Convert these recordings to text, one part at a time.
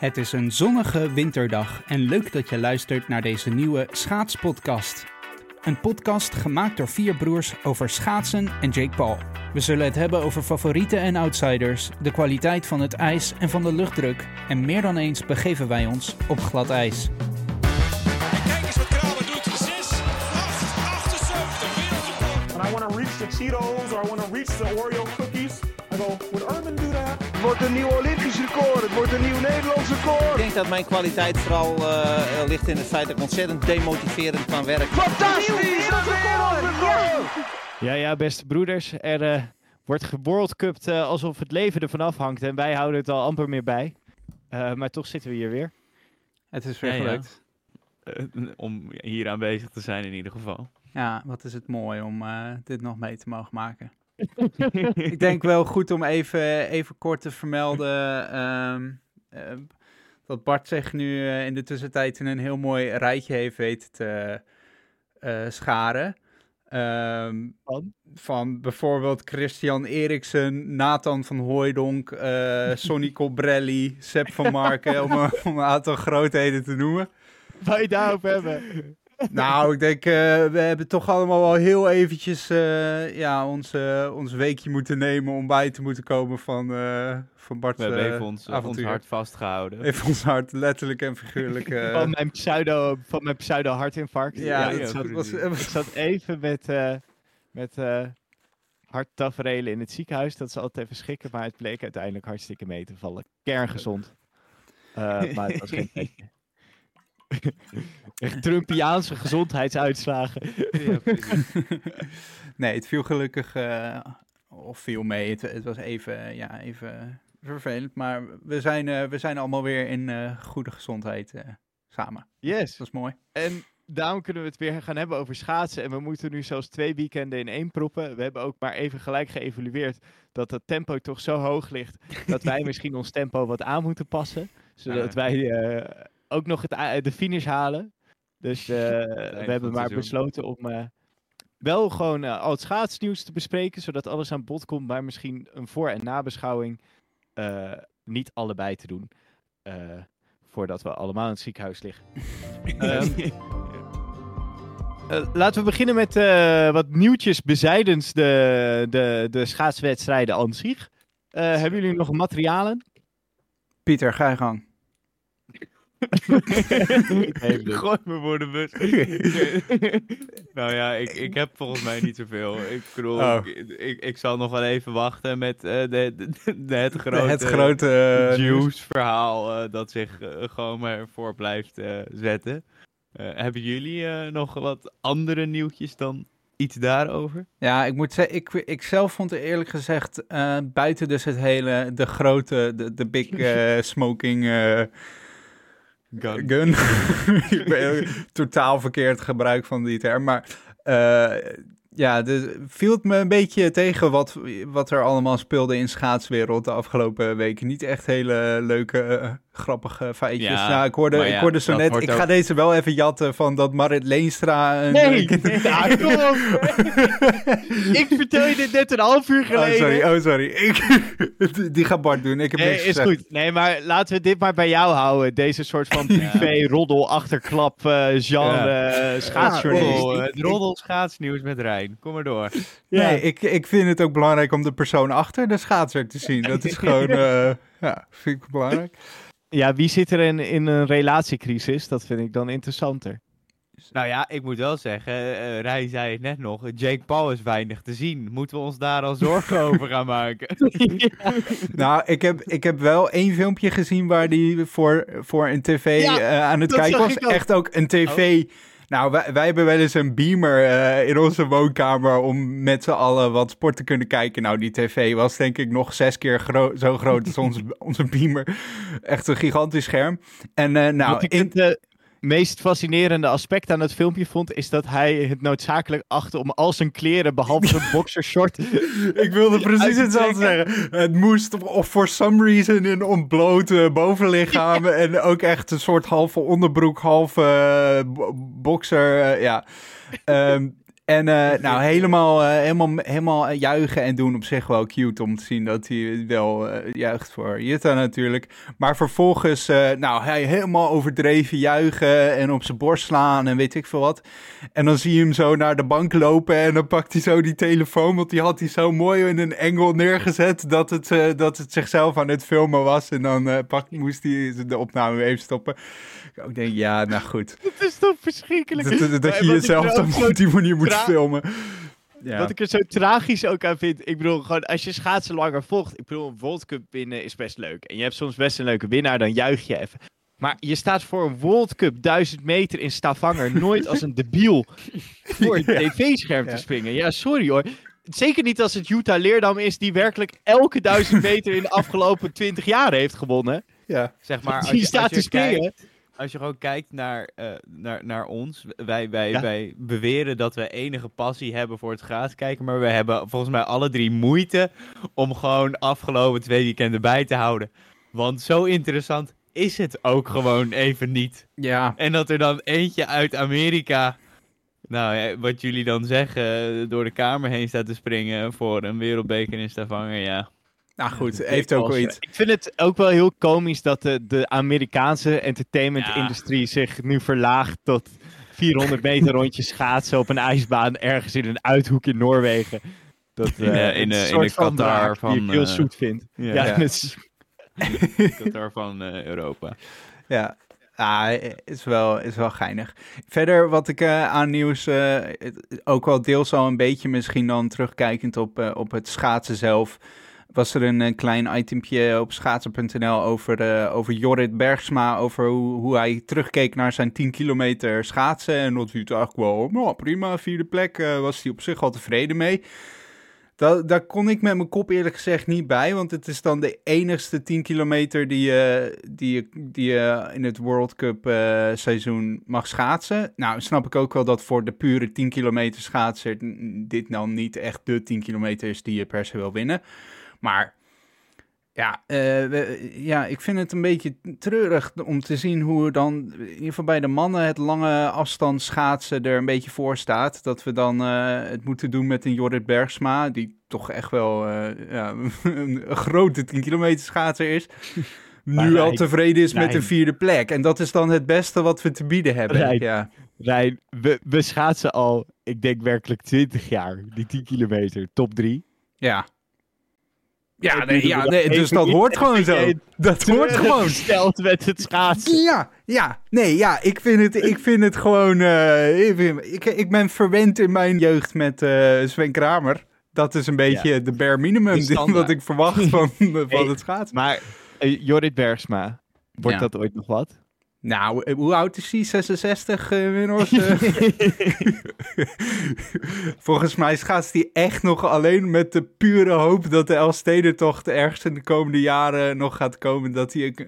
Het is een zonnige winterdag en leuk dat je luistert naar deze nieuwe schaatspodcast. Een podcast gemaakt door vier broers over schaatsen en Jake Paul. We zullen het hebben over favorieten en outsiders, de kwaliteit van het ijs en van de luchtdruk. En meer dan eens begeven wij ons op glad ijs. En kijk eens wat Kramer doet. 6, 8, 78, wereldrecord. and I want to reach the Cheetos or I want to reach the Oreo cookies. I go, that? Het wordt een nieuw Olympisch record. Het wordt een nieuw Nederlands Ik record. denk dat mijn kwaliteit vooral eh, ligt in het feit dat ik ontzettend demotiverend kan werken. Fantastisch! Een wereldrecord! Ja, ja, beste broeders. Er eh, wordt geworldcupt eh alsof het leven ervan afhangt. En wij houden het al amper meer bij. Eh, maar toch zitten we hier weer. Het is weer Ja, gelukt. Eh, om hier aanwezig te zijn in ieder geval. Ja, wat is het mooi om eh, dit nog mee te mogen maken. Ik denk wel goed om even, even kort te vermelden ehm, eh, dat Bart zich nu eh, in de tussentijd in een heel mooi rijtje heeft weten te eh, scharen. Ehm, Van? van bijvoorbeeld Christian Eriksen, Nathan van Hooijdonk, eh Sonny Colbrelli, Sepp van Marken, om, een- om een aantal grootheden te noemen. Waar je daarop hebben. Nou, ik denk, eh, we hebben toch allemaal wel heel eventjes eh, ja, ons, eh, ons weekje moeten nemen om bij te moeten komen van, eh van Bart. We hebben eh, even ons, hart vastgehouden. Even ons hart, letterlijk en figuurlijk. eh, Van mijn pseudo, van mijn pseudo hartinfarct. ja, ja, dat zat- was. Ik zat even met, eh met eh harttaferelen in het ziekenhuis. Dat is altijd even schikken. Maar het bleek uiteindelijk hartstikke mee te vallen. Kerngezond. Eh, maar het was geen. Echt Trumpiaanse gezondheidsuitslagen. nee, het viel gelukkig, eh, of viel mee. Het, het was even, ja, even vervelend. Maar we zijn, eh, we zijn allemaal weer in eh, goede gezondheid eh, samen. Yes. Dat is mooi. En daarom kunnen we het weer gaan hebben over schaatsen. En we moeten nu zelfs twee weekenden in één proppen. We hebben ook maar even gelijk geëvalueerd dat het tempo toch zo hoog ligt. dat wij misschien ons tempo wat aan moeten passen. Zodat Ja. wij eh, ook nog het, de finish halen. Dus eh, we hebben maar seizoen. besloten om eh, wel gewoon eh, al het schaatsnieuws te bespreken. Zodat alles aan bod komt. Maar misschien een voor- en nabeschouwing eh, niet allebei te doen. eh, voordat we allemaal in het ziekenhuis liggen. Ehm, Eh, laten we beginnen met eh, wat nieuwtjes bezijdens de, de, de schaatswedstrijden aan zich. Eh, hebben jullie nog materialen? Pieter, ga je gang. Gooi me voor de bus. nou ja, ik, ik heb volgens mij niet zoveel. Ik bedoel, Oh. ik, ik, ik zal nog wel even wachten met eh, de, de, de- het grote, het grote eh, nieuws. juice-verhaal eh, dat zich gewoon maar voor blijft zetten. Hebben jullie nog wat andere nieuwtjes dan iets daarover? Ja, ik moet zeggen, ik, ik zelf vond er eerlijk gezegd, buiten dus het hele, de grote, de, de big smoking Gun. gun. ik ben totaal verkeerd gebruik van die term, maar eh, ja, dus viel het me een beetje tegen wat, wat er allemaal speelde in schaatswereld de afgelopen weken. Niet echt hele leuke, eh, grappige feitjes. Ja, nou, ik hoorde, ik ja, hoorde zo net, ik ga deze wel even jatten van dat Marit Leenstra... Een, Nee, kom op. ik vertel je dit net een half uur Oh, geleden. sorry, oh, sorry. Ik, die- gaat Bart doen. Ik heb Nee, niks is gezegd. goed. Nee, maar laten we dit maar bij jou houden. Deze soort van privé, roddel, achterklap, eh, genre, eh, schaatsjournalist. Oh, het roddel schaatsnieuws met Rijn. Kom maar door. Nee, ik, ik vind het ook belangrijk om de persoon achter de schaatser te zien. Dat is gewoon, eh, ja, vind ik belangrijk. Ja, wie zit er in, in een relatiecrisis? Dat vind ik dan interessanter. Nou ja, ik moet wel zeggen, eh Rijn zei het net nog, Jake Paul is weinig te zien. Moeten we ons daar al zorgen over gaan maken? Nou, ik heb, ik heb wel één filmpje gezien waar die voor, voor een tv Ja, eh, aan het kijken was. Echt ook een tv. Nou, wij, wij hebben wel eens een beamer eh, in onze woonkamer om met z'n allen wat sport te kunnen kijken. Nou, die tv was denk ik nog zes keer gro- zo groot als onze, onze beamer. Echt een gigantisch scherm. En eh, nou, in, eh, meest fascinerende aspect aan het filmpje vond, is dat hij het noodzakelijk achtte om al zijn kleren, behalve zijn boxershort, Ik wilde precies hetzelfde zeggen. Het moest of for some reason in ontbloot bovenlichaam en ook echt een soort halve onderbroek, halve eh, bo- boxer. eh, ja. Ehm, En eh, nou, helemaal, eh, helemaal, helemaal juichen en doen op zich wel cute om te zien dat hij wel eh, juicht voor Jutta natuurlijk. Maar vervolgens, eh, nou, hij helemaal overdreven juichen en op zijn borst slaan en weet ik veel wat. En dan zie je hem zo naar de bank lopen en dan pakt hij zo die telefoon, want die had hij zo mooi in een engel neergezet dat het, eh, dat het zichzelf aan het filmen was. En dan eh, pak, moest hij de opname even stoppen. Ik ook denk, ja, nou goed. Het is toch verschrikkelijk. Dat, dat, dat Maar je jezelf dan op die manier moet filmen. Ja. Wat ik er zo tragisch ook aan vind. Ik bedoel, gewoon als je schaatsen langer volgt. Ik bedoel, een World Cup winnen is best leuk. En je hebt soms best een leuke winnaar, dan juich je even. Maar je staat voor een World Cup 1000 meter in Stavanger nooit als een debiel voor het tv-scherm te springen. Ja, sorry hoor. Zeker niet als het Utah Leerdam is die werkelijk elke 1000 meter in de afgelopen 20 jaar heeft gewonnen. ja. Zeg maar, als Die je, staat als te springen. kijkt- als je gewoon kijkt naar, eh, naar, naar ons, wij, wij, Ja. wij beweren dat we enige passie hebben voor het kijken, maar we hebben volgens mij alle drie moeite om gewoon afgelopen twee weekenden bij te houden. Want zo interessant is het ook gewoon even niet. ja. En dat er dan eentje uit Amerika, nou wat jullie dan zeggen, door de kamer heen staat te springen voor een wereldbeker in Stavanger, ja. Nou goed, heeft ook wel iets. Ik vind het ook wel heel komisch dat de, de Amerikaanse entertainment Ja. industrie zich nu verlaagt tot 400 meter rondjes schaatsen op een ijsbaan ergens in een uithoek in Noorwegen. Dat, In, eh, eh, in, een eh, in de van Qatar van, die ik heel eh, zoet vind. ja. Ja, Ja. is- Qatar van eh, Europa. Ja. Ah, is wel, is wel geinig. Verder wat ik eh, aan nieuws, eh, ook wel deels al een beetje misschien dan terugkijkend op, eh, op het schaatsen zelf, was er een, eh, klein itempje op schaatsen.nl over, eh, over Jorrit Bergsma, over hoe, hoe hij terugkeek naar zijn 10 kilometer schaatsen en dat hij het eigenlijk wel, nou prima, vierde plek, eh, was hij op zich al tevreden mee. Da daar kon ik met mijn kop eerlijk gezegd niet bij, want het is dan de enigste 10 kilometer die je, die je, die je in het World Cup seizoen mag schaatsen. Nou, snap ik ook wel dat voor de pure 10 kilometer schaatser dit dan niet echt de 10 kilometer is die je per se wil winnen. Maar ja, eh, ja, ik vind het een beetje treurig om te zien hoe dan, in ieder geval bij de mannen, het lange afstand schaatsen er een beetje voor staat. Dat we dan eh, het moeten doen met een Jorrit Bergsma, die toch echt wel eh, ja, een grote 10 kilometer schaatser is. Maar nu al tevreden is met een vierde plek. En dat is dan het beste wat we te bieden hebben. Rijn. Ja, Rijn, we, we schaatsen al, ik denk werkelijk 20 jaar, die 10 kilometer, top 3. ja. Ja, nee, ja nee, dat dus dat hoort gewoon zo. Dat hoort gewoon. Gesteld met het schaatsen. Ja, ja, nee, ja, ik vind het, ik vind het gewoon, eh, ik, vind- ik, ik ben verwend in mijn jeugd met eh, Sven Kramer. Dat is een beetje de bare minimum die- wat ik verwacht van, van Hey, het schaatsen. Maar eh, Jorrit Bergsma, wordt Ja. dat ooit nog wat? Nou, eh, hoe oud is hij? 66 uh, Winhorst? eh? Volgens mij schaatst hij echt nog alleen met de pure hoop dat de Elfstedentocht ergens in de komende jaren nog gaat komen. Dat hij eh,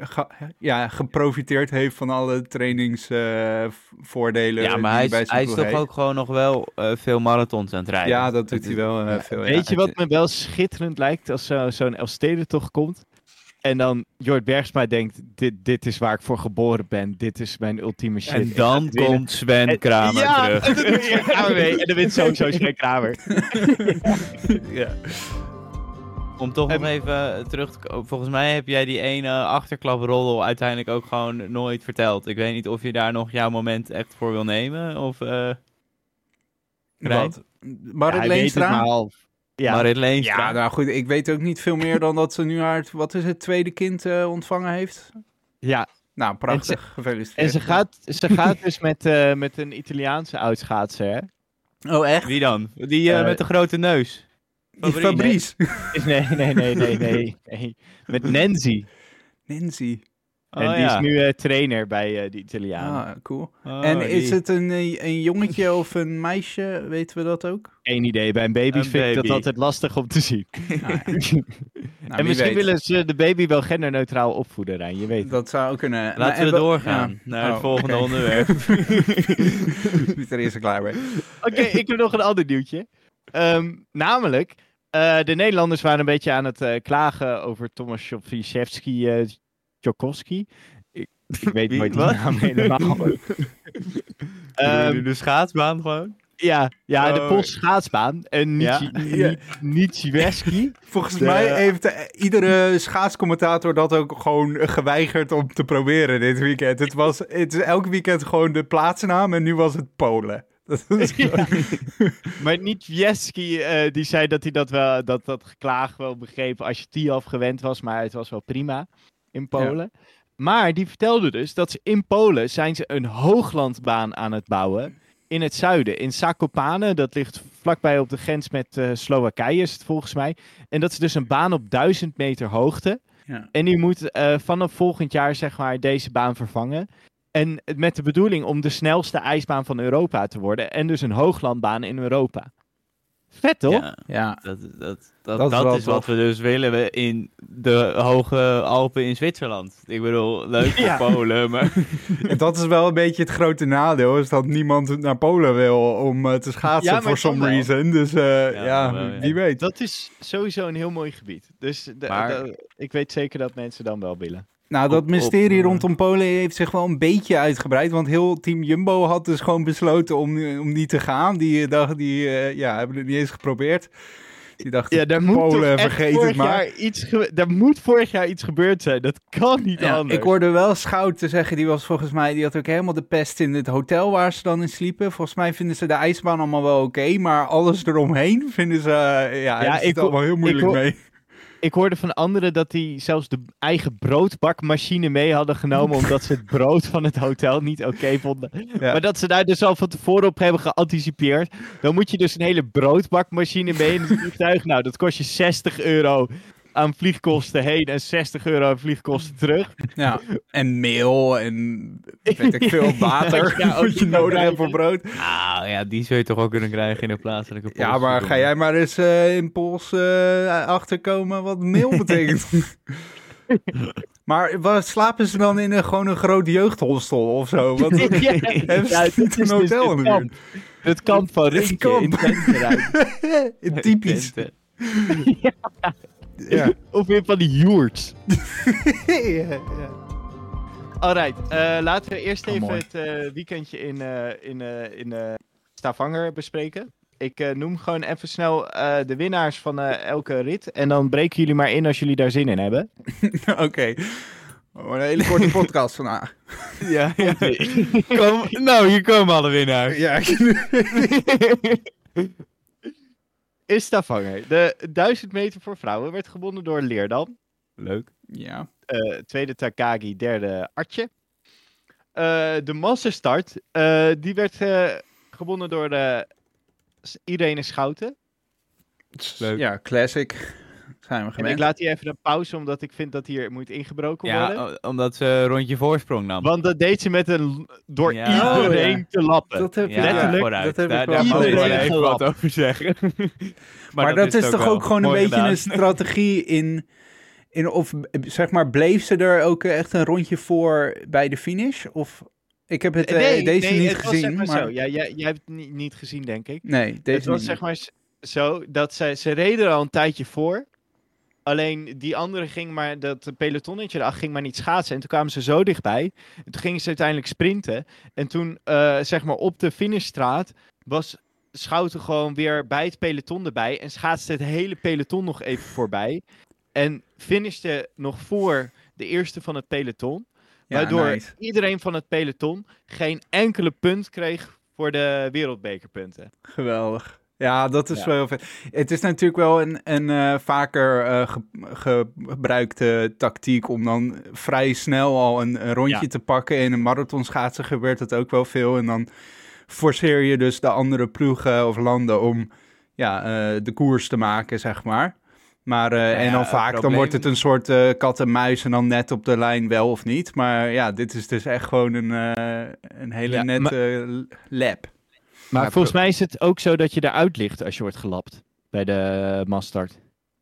ja, geprofiteerd heeft van alle trainingsvoordelen. Ja, maar hij is, hij is toch ook gewoon nog wel eh, veel marathons aan het rijden. Ja, dat doet hij is- wel eh, veel. ja. Weet je wat me wel schitterend lijkt als zo- zo'n Elfstedentocht komt? En dan Jorrit Bergsma denkt, dit, dit is waar ik voor geboren ben. Dit is mijn ultieme shit. En dan winnen. komt Sven En- Kramer ja, terug. En dan Kramer mee. En dan wint sowieso Sven Kramer. Ja. Om toch nog even eh, terug te komen. Volgens mij heb jij die ene achterklaproddel uiteindelijk ook gewoon nooit verteld. Ik weet niet of je daar nog jouw moment echt voor wil nemen. Of eh Wat? Marit Ja, hij weet het Leenstra? Maar. Ja, Marit Leenstra. Ja, nou goed, ik weet ook niet veel meer dan dat ze nu haar, wat is het, tweede kind eh, ontvangen heeft. ja. Nou, prachtig. Gefeliciteerd. En ze gaat, ze gaat dus met, eh, met een Italiaanse oudschaatser, hè? Oh, echt? Wie dan? Die eh, met de grote neus. Die Fabrice. Fabrice. Nee, nee, nee, nee, nee. nee. Met Nancy. Nancy. Oh, en die ja. is nu eh, trainer bij eh de Italianen. Ah, cool. Oh, en die. is het een, eh, een jongetje of een meisje? Weten we dat ook? Geen idee. Bij een baby Een vind ik dat altijd lastig om te zien. Nou, ja. Nou, en misschien weet. willen ze de baby wel genderneutraal opvoeden, Rijn. Je weet. Dat zou kunnen. Laten en we doorgaan ja. naar het Oh, volgende onderwerp. Niet er eerst klaar mee. Oké, ik heb nog een ander nieuwtje. Ehm, namelijk, eh, de Nederlanders waren een beetje aan het klagen over Tomasz Jovicevski eh Tchaikovsky. Ik, ik weet Wie? nooit die Wat? naam helemaal. Ehm, Ehm, de schaatsbaan gewoon? Ja, ja de Oh. Poolse schaatsbaan. En Ja. Nietzsche- Nie- Volgens De- mij heeft iedere schaatscommentator dat ook gewoon geweigerd om te proberen dit weekend. Het, was, het is elk weekend gewoon de plaatsnaam en nu was het Polen. Dat is Ja. Maar Nietzsche eh die zei dat hij dat wel, dat, dat geklaag wel begreep als je Tiaf gewend was, maar het was wel prima in Polen. Maar die vertelde dus dat ze in Polen zijn ze een hooglandbaan aan het bouwen in het zuiden, in Zakopane. Dat ligt vlakbij op de grens met eh, Slowakije is het volgens mij. En dat is dus een baan op 1000 meter hoogte. Ja. En die moet eh, vanaf volgend jaar zeg maar deze baan vervangen. En met de bedoeling om de snelste ijsbaan van Europa te worden. En dus een hooglandbaan in Europa. Vet toch? Ja, Ja, dat, dat, dat, Dat dat, is wat we dus willen we in de hoge Alpen in Zwitserland. Ik bedoel, leuk voor Ja. Polen, maar... en dat is wel een beetje het grote nadeel, is dat niemand naar Polen wil om eh, te schaatsen Ja, for some wel. reason. Dus eh, ja, wel, ja. wie weet. Dat is sowieso een heel mooi gebied. Dus de- Maar- de- ik weet zeker dat mensen dan wel willen. Nou, dat op- mysterie op, eh, rondom Polen heeft zich wel een beetje uitgebreid. Want heel team Jumbo had dus gewoon besloten om, om niet te gaan. Die, eh, dacht, die eh, ja, hebben het niet eens geprobeerd. Die dachten, Ja, daar moet Polen, vergeet vorig het maar. jaar iets daar moet vorig jaar iets gebeurd zijn. Dat kan niet Ja, anders. ik hoorde wel Schout te zeggen, die was volgens mij, die had ook helemaal de pest in het hotel waar ze dan in sliepen. Volgens mij vinden ze de ijsbaan allemaal wel oké, maar alles eromheen vinden ze, ja, Ja, het ik allemaal heel moeilijk mee. Ik hoorde van anderen dat die zelfs de eigen broodbakmachine mee hadden genomen. omdat ze het brood van het hotel niet oké vonden. Ja. Maar dat ze daar dus al van tevoren op hebben geanticipeerd. Dan moet je dus een hele broodbakmachine mee in het vliegtuig. Nou, dat kost je 60 euro aan vliegkosten heen en 60 euro aan vliegkosten terug. Ja, en meel en weet ik veel, water, Ja, ook wat je nodig hebt voor brood. Nou ja, die zul je toch ook kunnen krijgen in een plaatselijke Ja, maar ga jij maar eens eh, in Pools eh, achterkomen wat meel betekent. maar wat, slapen ze dan in een, gewoon een groot jeugdhostel of zo? Want Ja, hebben ze ja, niet dit een is hotel het in de kamp. buurt? Het kamp van kamp. in Tenterij. Typisch. Tenten. Ja. Of weer van die joerts. ja, ja. Alright, eh, laten we eerst Oh, even mooi. het eh, weekendje in, eh, in, eh, in eh, Stavanger bespreken. Ik eh, noem gewoon even snel eh, de winnaars van eh, elke rit. En dan breken jullie maar in als jullie daar zin in hebben. Oké. Oh, een hele korte podcast vandaag. Ja, ja. Kom, nou, hier komen alle winnaars. Ja, In Stavanger. De 1000 meter voor vrouwen werd gewonnen door Leerdam. Leuk. ja. Eh, tweede Takagi, derde Artje. Eh, de massastart, eh die werd eh, gewonnen door de Irene Schouten. Leuk. ja, classic. Zijn we En ik laat hier even een pauze, omdat ik vind dat hier moet ingebroken worden. Ja, omdat ze een rondje voorsprong nam. Want dat deed ze met een door Ja. iedereen Oh, ja. te lappen. Dat heb ja, letterlijk, vooruit. dat heb daar, ik wel daar even wat over zeggen. Maar, dat, is toch ook gewoon een beetje gedaan. een strategie in, in... Of zeg maar, bleef ze er ook echt een rondje voor bij de finish? Of... Ik heb het, eh, deze nee, niet het gezien, zeg maar, maar... zo. Ja, jij, jij hebt het niet, niet gezien, denk ik. Nee, deze het was niet. zeg maar zo dat zij, ze reden er al een tijdje voor. Alleen die andere ging maar, dat pelotonnetje erachter ging maar niet schaatsen. En toen kwamen ze zo dichtbij. En toen gingen ze uiteindelijk sprinten. En toen, eh, zeg maar, op de finishstraat was Schouten gewoon weer bij het peloton erbij. En schaatste het hele peloton nog even voorbij. En finishte nog voor de eerste van het peloton. Ja, waardoor nice. iedereen van het peloton geen enkele punt kreeg voor de wereldbekerpunten. Geweldig. Ja, dat is Ja. wel heel vet. Het is natuurlijk wel een, een eh, vaker eh, ge- gebruikte tactiek om dan vrij snel al een, een rondje Ja. te pakken. In een marathonschaatsen gebeurt dat ook wel veel. En dan forceer je dus de andere ploegen of landen om ja, eh, de koers te maken, zeg maar. Maar, eh, en dan vaak, dan wordt het een soort kat en muis en dan net op de lijn wel of niet. Maar ja, dit is dus echt gewoon een, een hele Ja, nette lab. Maar Ja, volgens mij is het ook zo dat je eruit ligt als je wordt gelapt bij de massstart.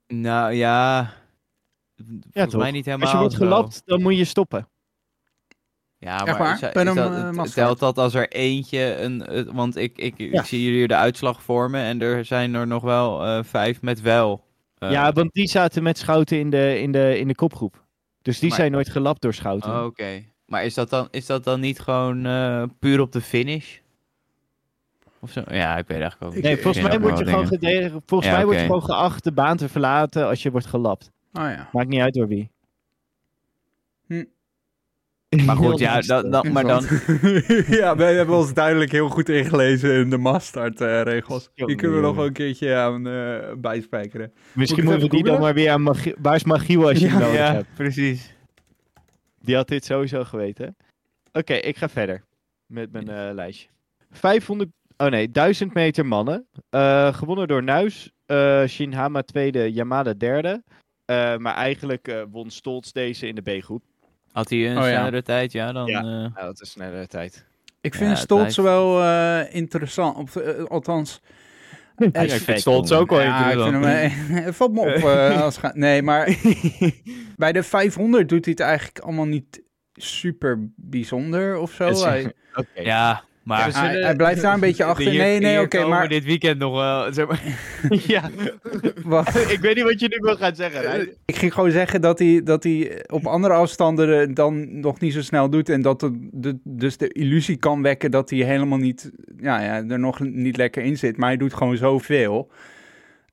Nou ja, volgens toch? mij niet helemaal Als je wordt zo. gelapt, dan moet je stoppen. Ja, maar waar? is, is Bij een, dat, eh, telt dat als er eentje een... eh, want ik, ik, ik Ja. zie hier de uitslag vormen en er zijn er nog wel eh, vijf met wel. eh, ja, want die zaten met Schouten in de, in de, in de kopgroep. Dus die Maar- zijn nooit gelapt door Schouten. oh, Oké. Maar is dat, dan, is dat dan niet gewoon eh, puur op de finish? Of zo? Ja, ik weet eigenlijk ook niet. Nee, volgens mij word je gewoon gedegen, volgens Ja, mij word je gewoon geacht de baan te verlaten als je wordt gelapt. Oh ja. Maakt niet uit door wie. Hm. Maar goed, ja, dat, dat, maar dan... ja, wij hebben ons duidelijk heel goed ingelezen in de masstartregels. Die kunnen we nog wel een keertje aan eh bijspijkeren. Misschien moeten we die dan maar weer aan Magie- Waar is Magiel als je hem nodig ja, hebt? precies. Die had dit sowieso geweten. Oké, ik ga verder met mijn eh, lijstje. 500, oh nee, 1000 meter mannen. Eh, gewonnen door Nuis. eh Shinhama tweede, Yamada derde. Eh, maar eigenlijk eh, won Stolz deze in de B-groep. Had hij een Oh, ja. snellere tijd, ja, dan... Ja. Nou, dat is snelle tijd. Ik Ja, vind het Stolz wel eh, interessant. Of, althans, ik vind Stolz ook wel ja, ik vind interessant. hem, eh, het valt me op. eh, als ga- nee, maar bij de 500 doet hij het eigenlijk allemaal niet super bijzonder of zo. Is- Hij, Oké. Ja, maar... hij, zullen- hij blijft daar een beetje achter. Hier- Nee, nee, oké, maar... dit weekend nog wel... Zeg maar ja, ik weet niet wat je nu wil gaan zeggen. Rijn. Ik ging gewoon zeggen dat hij, dat hij op andere afstanden eh, dan nog niet zo snel doet. En dat het de, dus de illusie kan wekken dat hij helemaal niet, ja, ja, er nog niet lekker in zit. Maar hij doet gewoon zoveel.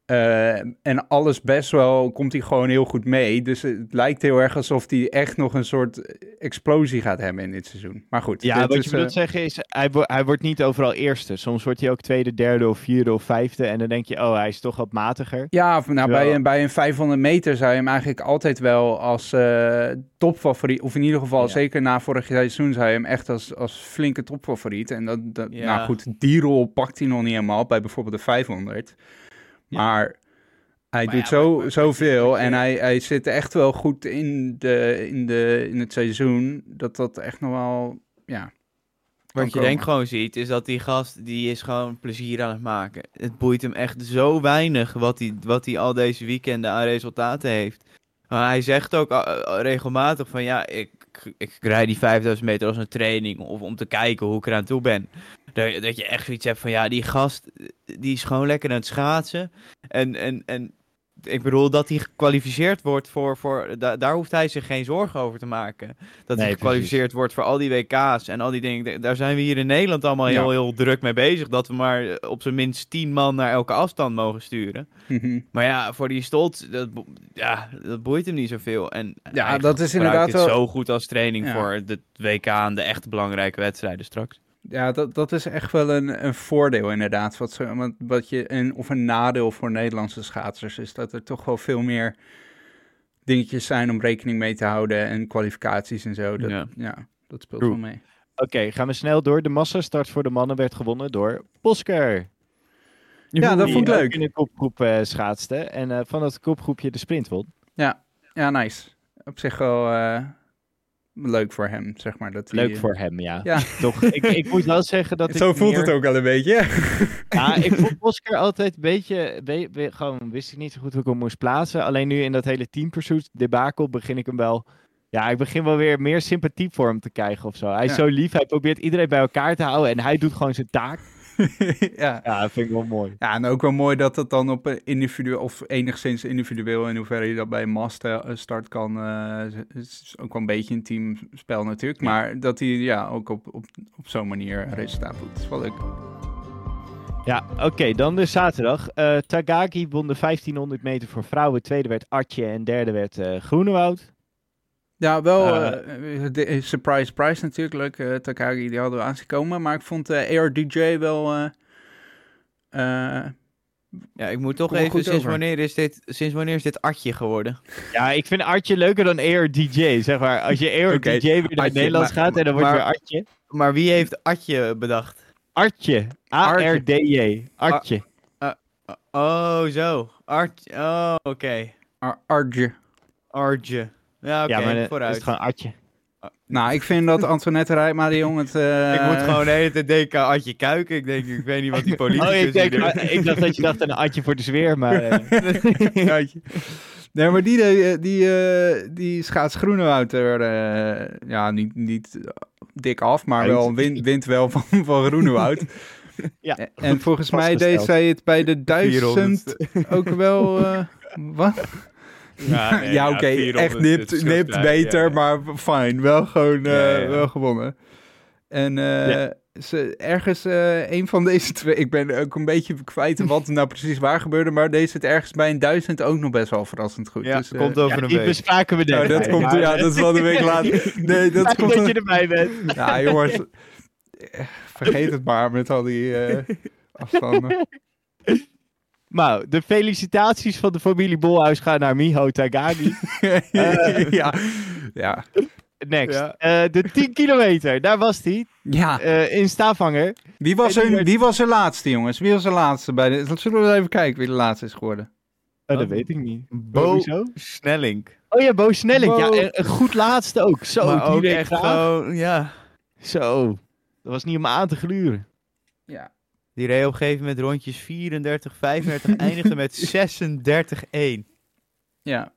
Eh, en alles best wel komt hij gewoon heel goed mee. Dus het lijkt heel erg alsof hij echt nog een soort explosie gaat hebben in dit seizoen. Maar goed. Ja, wat is, je bedoelt eh, zeggen is, hij, wo- hij wordt niet overal eerste. Soms wordt hij ook tweede, derde of vierde of vijfde. En dan denk je, oh, hij is toch wat matiger. Ja, of, nou, bij, een, bij een 500 meter zou je hem eigenlijk altijd wel als eh, topfavoriet, of in ieder geval Ja. zeker na vorig seizoen, zou je hem echt als, als flinke topfavoriet. En dat, dat Ja. nou goed, die rol pakt hij nog niet helemaal bij bijvoorbeeld de 500. Maar hij Maar doet ja, zo, maar- zoveel maar- en hij, hij zit echt wel goed in, de, in, de, in het seizoen, dat dat echt nog wel, ja... Wat je komen. denk gewoon ziet, is dat die gast, die is gewoon plezier aan het maken. Het boeit hem echt zo weinig wat hij, wat hij al deze weekenden aan resultaten heeft. Maar hij zegt ook uh, uh, regelmatig van ja, ik, ik rijd die 5000 meter als een training of om te kijken hoe ik eraan toe ben. Dat, dat je echt zoiets hebt van ja, die gast, die is gewoon lekker aan het schaatsen. En, en, en ik bedoel dat hij gekwalificeerd wordt voor, voor da- daar hoeft hij zich geen zorgen over te maken. Dat Nee, hij gekwalificeerd wordt voor al die WK's en al die dingen. Daar zijn we hier in Nederland allemaal Ja. heel, heel druk mee bezig. Dat we maar eh, op zijn minst 10 man naar elke afstand mogen sturen. Maar ja, voor die Stolt, dat, ja, dat boeit hem niet zoveel. En Ja, dat is inderdaad wel- zo goed als training Ja. voor de WK en de echt belangrijke wedstrijden straks. Ja, dat, dat is echt wel een, een voordeel inderdaad. Wat, wat, wat je, een, of een nadeel voor Nederlandse schaatsers is dat er toch wel veel meer dingetjes zijn om rekening mee te houden en kwalificaties en zo. Dat, ja. Ja. dat speelt True. wel mee. Oké, gaan we snel door. De massastart voor de mannen werd gewonnen door Bosker. Ja, dat vond ik ook leuk. in de kopgroep eh, schaatste. En eh, van dat kopgroepje de sprint won. Ja, nice. Op zich wel eh, leuk voor hem, zeg maar. Dat hij, Leuk voor hem, ja. Ja, Toch, ik, ik moet wel zeggen dat ik Zo voelt meer- het ook wel een beetje. Ja, ik vond Bosker altijd een beetje, be- be- gewoon wist ik niet zo goed hoe ik hem moest plaatsen. Alleen nu in dat hele team pursuit debakel begin ik hem wel, ja, ik begin wel weer meer sympathie voor hem te krijgen of zo. Hij is Ja. zo lief, hij probeert iedereen bij elkaar te houden en hij doet gewoon zijn taak. ja. Ja, dat vind ik wel mooi. Ja, en ook wel mooi dat het dan op een individueel, of enigszins individueel, in hoeverre je dat bij een master start kan. eh, het is ook wel een beetje een teamspel natuurlijk, maar dat hij ja, ook op, op, op zo'n manier resultaat doet. Dat is wel leuk. Ja, oké, dan de zaterdag. Eh, Tagaki won de 1500 meter voor vrouwen. Tweede werd Artje en derde werd eh Groenewoud. Ja, wel de, surprise prize natuurlijk, leuk. eh, Takagi, die hadden we aanzien komen, maar ik vond eh ARDJ wel... eh, eh, Ja, ik moet toch even, sinds over. wanneer, is dit, sinds wanneer is dit Artje geworden? Ja, ik vind Artje leuker dan ARDJ, zeg maar. Als je ARDJ Oké, weer naar het Artje, Nederlands maar- gaat en dan wordt weer Artje. Maar wie heeft Artje bedacht? Artje. A-R-D-J. Artje. Oh, zo. Artje. Oh, oké. Ar- Arje. Artje. Ja, oké, ja, maar dan is vooruit. het gewoon Artje. Nou, ik vind dat Antoinette Rijma, die jongen, het... eh, Ik moet gewoon de hele tijd denken aan Artje Kuiken. Ik denk, ik weet niet wat die politicus Oh, ik, denk, ik dacht dat je dacht aan een Atje voor de sfeer, maar... eh, Jaatje. Nee, maar die, eh, die, eh, die schaats Groenewoud er, eh, ja, niet, niet dik af, maar Uit. wel wint, wint wel van, van Groenewoud. Ja, En- En volgens mij deed zij het bij de duizend ook wel... eh, wat? Ja, nee, ja, oké, 400 echt nipt, nipt beter, ja. maar fijn. Wel gewoon eh, Ja, ja. wel gewonnen. En eh, Ja. ze, ergens eh, een van deze twee. Ik ben ook een beetje kwijt wat er nou precies waar gebeurde. Maar deze zit ergens bij een duizend ook nog best wel verrassend goed. Ja, dus, komt over Ja, een die week. bespraken we nou, net. dat komt, ja, dat is wel een week later. Nee, dat komt. dat je erbij bent. Ja, jongens. Vergeet het maar met al die eh, afstanden. Nou, de felicitaties van de familie Bolhuis gaan naar Miho Tagagi. ja. Ja. Next. Ja. Eh, de 10 kilometer, daar was hij. ja. eh, in Stavanger. Wie was, die werd- wie was er laatste, jongens? Wie was er laatste bij de... Zullen we even kijken wie de laatste is geworden? Oh, dat weet ik niet. Bo? Snelling. Oh ja, Bo Snelling. Bo- Ja, en een goed laatste ook. Zo, maar die ook echt gewoon, ja. Zo. Dat was niet om aan te gluren. Ja. Die reed op een gegeven moment rondjes 34, 35, eindigde met 36-1.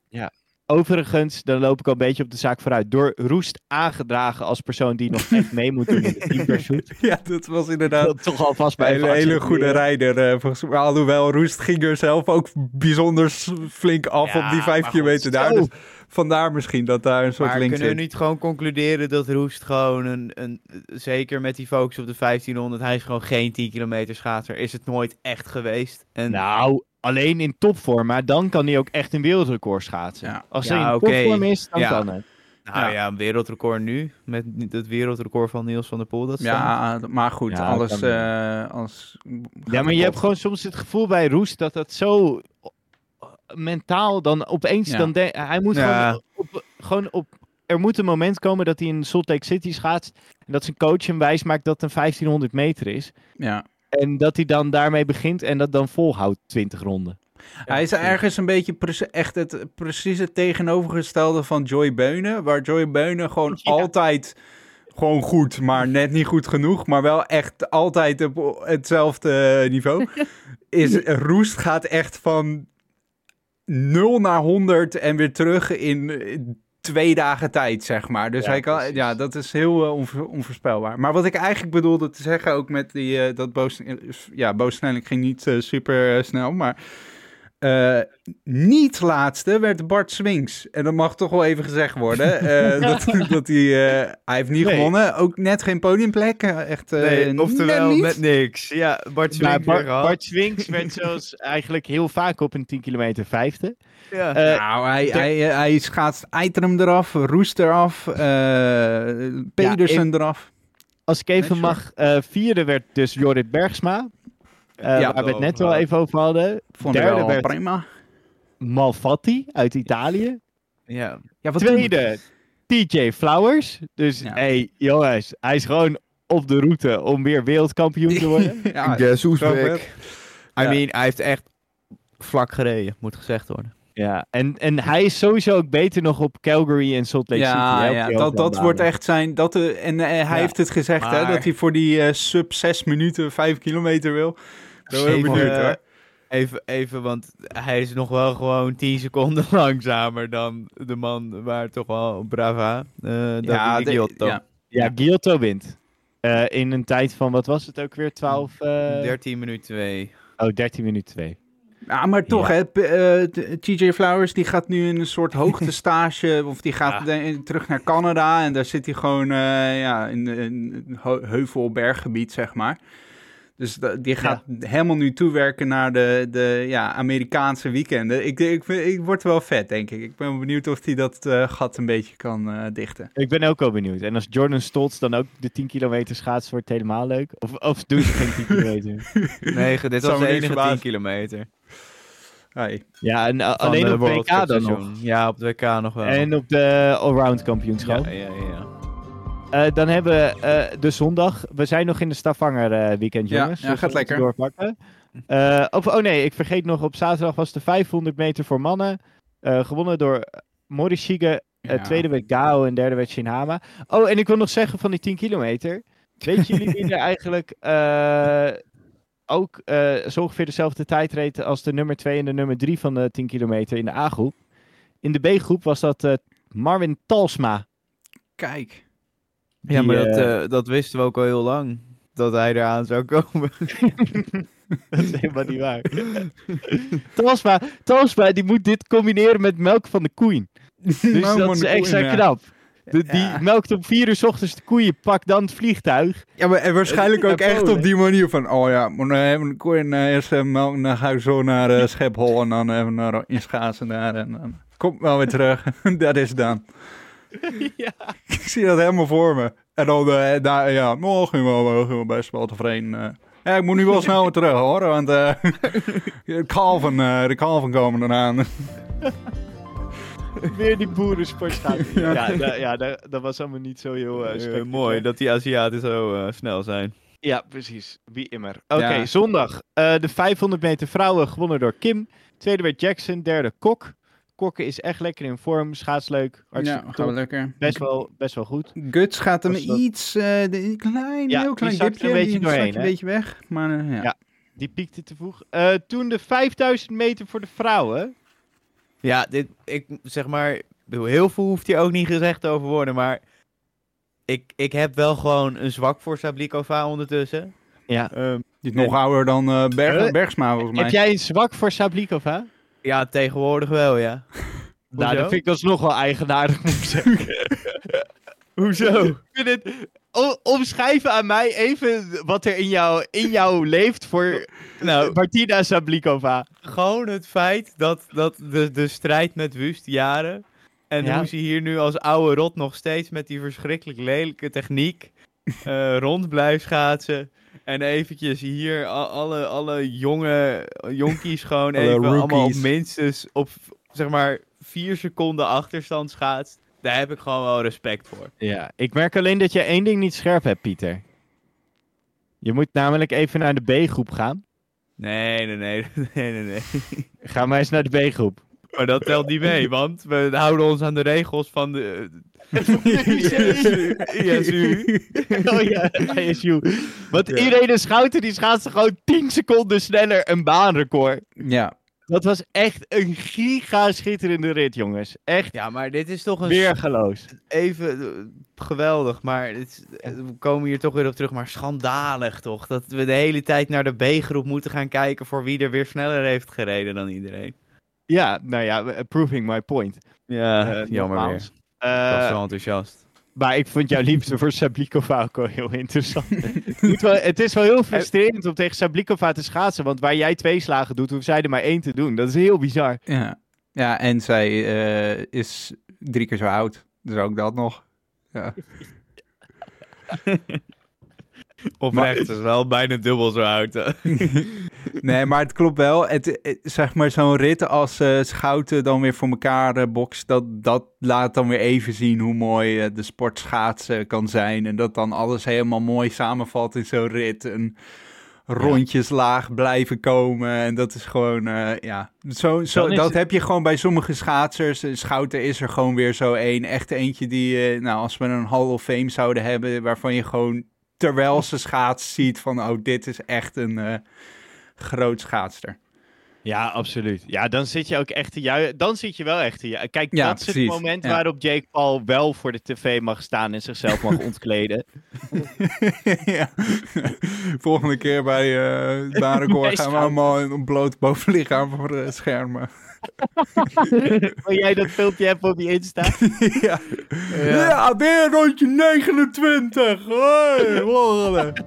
Ja. Overigens, dan loop ik al een beetje op de zaak vooruit. Door Roest aangedragen als persoon die nog echt mee moet doen in de ja, dat was inderdaad Dat toch alvast bij een hele, goede rijder. eh, volgens mij. Alhoewel, Roest ging er zelf ook bijzonder flink af Ja, op die vijf kilometer daar. Dus vandaar misschien dat daar een soort Maar link kunnen we niet gewoon concluderen dat Roest gewoon een, een... Zeker met die focus op de 1500, hij is gewoon geen 10 kilometer schaatser. Is het nooit echt geweest. En Nou, alleen in topvorm. Maar dan kan hij ook echt een wereldrecord schaatsen. Ja. Als Ja, hij in topvorm is, dan Ja. kan het. nou ja. een wereldrecord nu. Met het wereldrecord van Niels van der Poel. Dat. Ja, maar goed, Ja, alles... kan eh alles Ja, maar je hebt gewoon soms het gevoel bij Roest dat dat zo mentaal dan opeens Ja. dan de- hij moet Ja. gewoon, op, gewoon op er moet een moment komen dat hij in Salt Lake City schaatst en dat zijn coach hem wijs maakt dat het een 1500 meter is Ja. En dat hij dan daarmee begint en dat dan volhoudt 20 ronden. Hij is ergens een beetje echt het precies het tegenovergestelde van Joy Beunen. Waar Joy Beunen gewoon Ja. altijd gewoon goed, maar net niet goed genoeg. Maar wel echt altijd op hetzelfde niveau. Is Roest gaat echt van 0 naar 100 en weer terug in eh, twee dagen tijd, zeg maar. Dus Ja, hij kan, precies. ja, dat is heel eh, onvo- onvoorspelbaar. Maar wat ik eigenlijk bedoelde te zeggen, ook met die, eh, dat Boos, ja, Boos ging niet eh, super snel, maar eh, niet laatste werd Bart Swings. En dat mag toch wel even gezegd worden. eh, dat, dat hij, eh, hij heeft niet Nee. gewonnen. Ook net geen podiumplek. Echt, eh, Nee, oftewel net niks. Ja, Bart Swink weer Bart, Swings werd zoals eigenlijk heel vaak op een 10 kilometer vijfde. Ja. Nou, hij, hij, hij schaatst Eitrum eraf, Roest eraf, eh Pedersen eraf. Als ik even mag, eh, vierde werd dus Jorrit Bergsma. Eh, Ja, waar we het net wel even over hadden. Vond Derde wel werd prima. Malfatti uit Italië. ja. Ja, wat Tweede, TJ Flowers. Dus Ja. hey, jongens, hij is gewoon op de route om weer wereldkampioen te worden. ja, Guess who's back? I Ja. mean, hij heeft echt vlak gereden, moet gezegd worden. ja, en, en hij is sowieso ook beter nog op Calgary en Salt Lake City. Ja, hè, ja dat, dat wordt echt zijn. Dat, eh, en eh, hij Ja. heeft het gezegd, hè, dat hij voor die sub 6 minuten 5 kilometer wil. Ben heel benieuwd hoor. Even, even, want hij is nog wel gewoon 10 seconden langzamer dan de man waar toch wel brava. eh Ja, de- Giotto. ja. Ja, Giotto wint. Eh, in een tijd van, wat was het ook weer? 12? eh 13 minuten 2. Oh, 13 minuten 2. Ja, maar toch, Ja. hè, eh, TJ Flowers die gaat nu in een soort hoogtestage, of die gaat Ja. terug naar Canada en daar zit hij gewoon eh, ja, in een heu- heuvel-berggebied, zeg maar. Dus die gaat helemaal nu toewerken naar de, de ja, Amerikaanse weekenden. Ik, ik, ik word wel vet, denk ik. Ik ben benieuwd of hij dat eh, gat een beetje kan eh, dichten. Ik ben ook wel benieuwd. En als Jordan Stoltz dan ook de 10 kilometer schaats, wordt het helemaal leuk. Of, of doe ze geen 10 kilometer. Nee, dit was de enige 10 verbazen. kilometer. Hey. Ja, en uh, Van, alleen eh, op World WK dan nog. Ja, op de WK nog wel. En op de allround ja, kampioenschap. ja, ja, ja. Eh, dan hebben we eh, de zondag. We zijn nog in de Stavanger eh, weekend, Ja, jongens. ja, Dus gaat lekker. Doorpakken. Of, oh nee, ik vergeet nog. Op zaterdag was de 500 meter voor mannen. gewonnen door Morishige. Ja. tweede werd Gao en derde werd Shinhama. Oh, en ik wil nog zeggen van die 10 kilometer. Weet jullie wie er eigenlijk ook zo ongeveer dezelfde tijd reed als de nummer 2 en de nummer 3 van de 10 kilometer in de A-groep? In de B-groep was dat Marvin Talsma. Kijk. Ja, maar dat, eh, eh, dat wisten we ook al heel lang. Dat hij eraan zou komen. Dat is helemaal niet waar. Talsma, Talsma, die moet dit combineren met melk van de koeien. Dus Nou, dat is de extra koeien, ja. knap. De, die Ja. melkt om vier uur 's ochtends de koeien, pak dan het vliegtuig. Ja, maar en waarschijnlijk ook echt op die manier van... Oh ja, moet uh, even een koe in uh, eerst uh, melk, dan ga ik zo naar uh, Schiphol... en dan even naar in Schaatsen daar en dan kom ik wel weer terug. dat is dan. ja. Ik zie dat helemaal voor me. En dan, uh, daar, ja, morgen wel, wel best wel tevreden. Uh. Ja, ik moet nu wel snel weer terug hoor, want uh, de, kalven, uh, de kalven komen eraan. Weer die boerensportschaat. Ja. ja, da- ja da- dat was allemaal niet zo heel uh, Eh, mooi dat die Aziaten zo eh, snel zijn. Ja, precies. Wie immer. Oké, Ja. zondag. Eh, de 500 meter vrouwen gewonnen door Kim. Tweede werd Jackson, derde Kok. Kokken is echt lekker in vorm, schaatsleuk, hartstikke Ja, gaan we lekker. Best wel, best wel goed. Guts gaat hem dat- iets, uh, de, een klein, Ja, heel klein er dipje. een beetje die doorheen, een beetje weg. Maar uh, ja. Ja. Die piekte te vroeg. Eh, toen de 5000 meter voor de vrouwen. Ja, dit, ik zeg maar, heel veel hoeft hier ook niet gezegd over worden, maar ik, ik heb wel gewoon een zwak voor Sablikova ondertussen. Ja. Ehm, Die is nog ouder dan uh, Berg? Bergsma volgens mij. Heb jij een zwak voor Sablikova? Ja, tegenwoordig wel, ja. Nou, dat vind ik alsnog wel eigenaardig, moet ik zeggen. Hoezo? Ik vind het... O- omschrijven aan mij even wat er in jou, in jou leeft voor Nou, Martina Sablikova. gewoon het feit dat, dat de, de strijd met Wust jaren. En Ja. hoe ze hier nu als oude rot nog steeds met die verschrikkelijk lelijke techniek eh, rond blijft schaatsen. En eventjes hier alle, alle jonge jonkies gewoon even allemaal op minstens op zeg maar vier seconden achterstand schaatst. Daar heb ik gewoon wel respect voor. Ja, ik merk alleen dat je één ding niet scherp hebt, Pieter. Je moet namelijk even naar de B-groep gaan. Nee, nee, nee, nee, nee, nee. Ga maar eens naar de B-groep. Maar dat telt niet mee, want we houden ons aan de regels van de... ISU. Oh ja, ISU. Want Irene Schouten die schaatste gewoon 10 seconden sneller een baanrecord. Ja. Dat was echt een giga schitterende rit, jongens. Echt Ja, maar dit is toch een weergeloos. even eh, geweldig, maar het is- eh, we komen hier toch weer op terug, maar schandalig toch? Dat we de hele tijd naar de B-groep moeten gaan kijken voor wie er weer sneller heeft gereden dan iedereen. Ja, nou ja, proving my point. Ja, Eh, jammer weer. Eh, Ik was zo enthousiast. Maar ik vond jouw liefde voor Sablikova ook wel heel interessant. het, is wel heel frustrerend om tegen Sablikova te schaatsen. Want waar jij twee slagen doet, hoeft zij er maar één te doen. Dat is heel bizar. Ja. ja, en zij uh, is drie keer zo oud. Dus ook dat nog. Ja. Oprecht, het is wel bijna dubbel zo oud. nee, maar het klopt wel. Het, het- zeg maar zo'n rit als eh, Schouten dan weer voor elkaar bokst, dat, dat laat dan weer even zien hoe mooi eh, de sport schaatsen kan zijn. En dat dan alles helemaal mooi samenvalt in zo'n rit. En rondjes laag blijven komen. En dat is gewoon, ja, zo, zo, dat het- heb je gewoon bij sommige schaatsers. Schouten is er gewoon weer zo één. Echt eentje die, nou, als we een Hall of Fame zouden hebben, waarvan je gewoon terwijl ze schaats ziet van, oh, dit is echt een eh, groot schaatster. Ja, absoluut. Ja, dan zit je ook echt te juichen. Dan zit je wel echt te juichen. Kijk, Ja, dat is het moment Ja. waarop Jake Paul wel voor de tv mag staan en zichzelf mag ontkleden. ja. Volgende keer bij Bij gaan we allemaal in een bloot bovenlichaam voor de schermen. Wil jij dat filmpje hebben op je Insta? ja. ja. weer rondje 29. Hoi, volgende.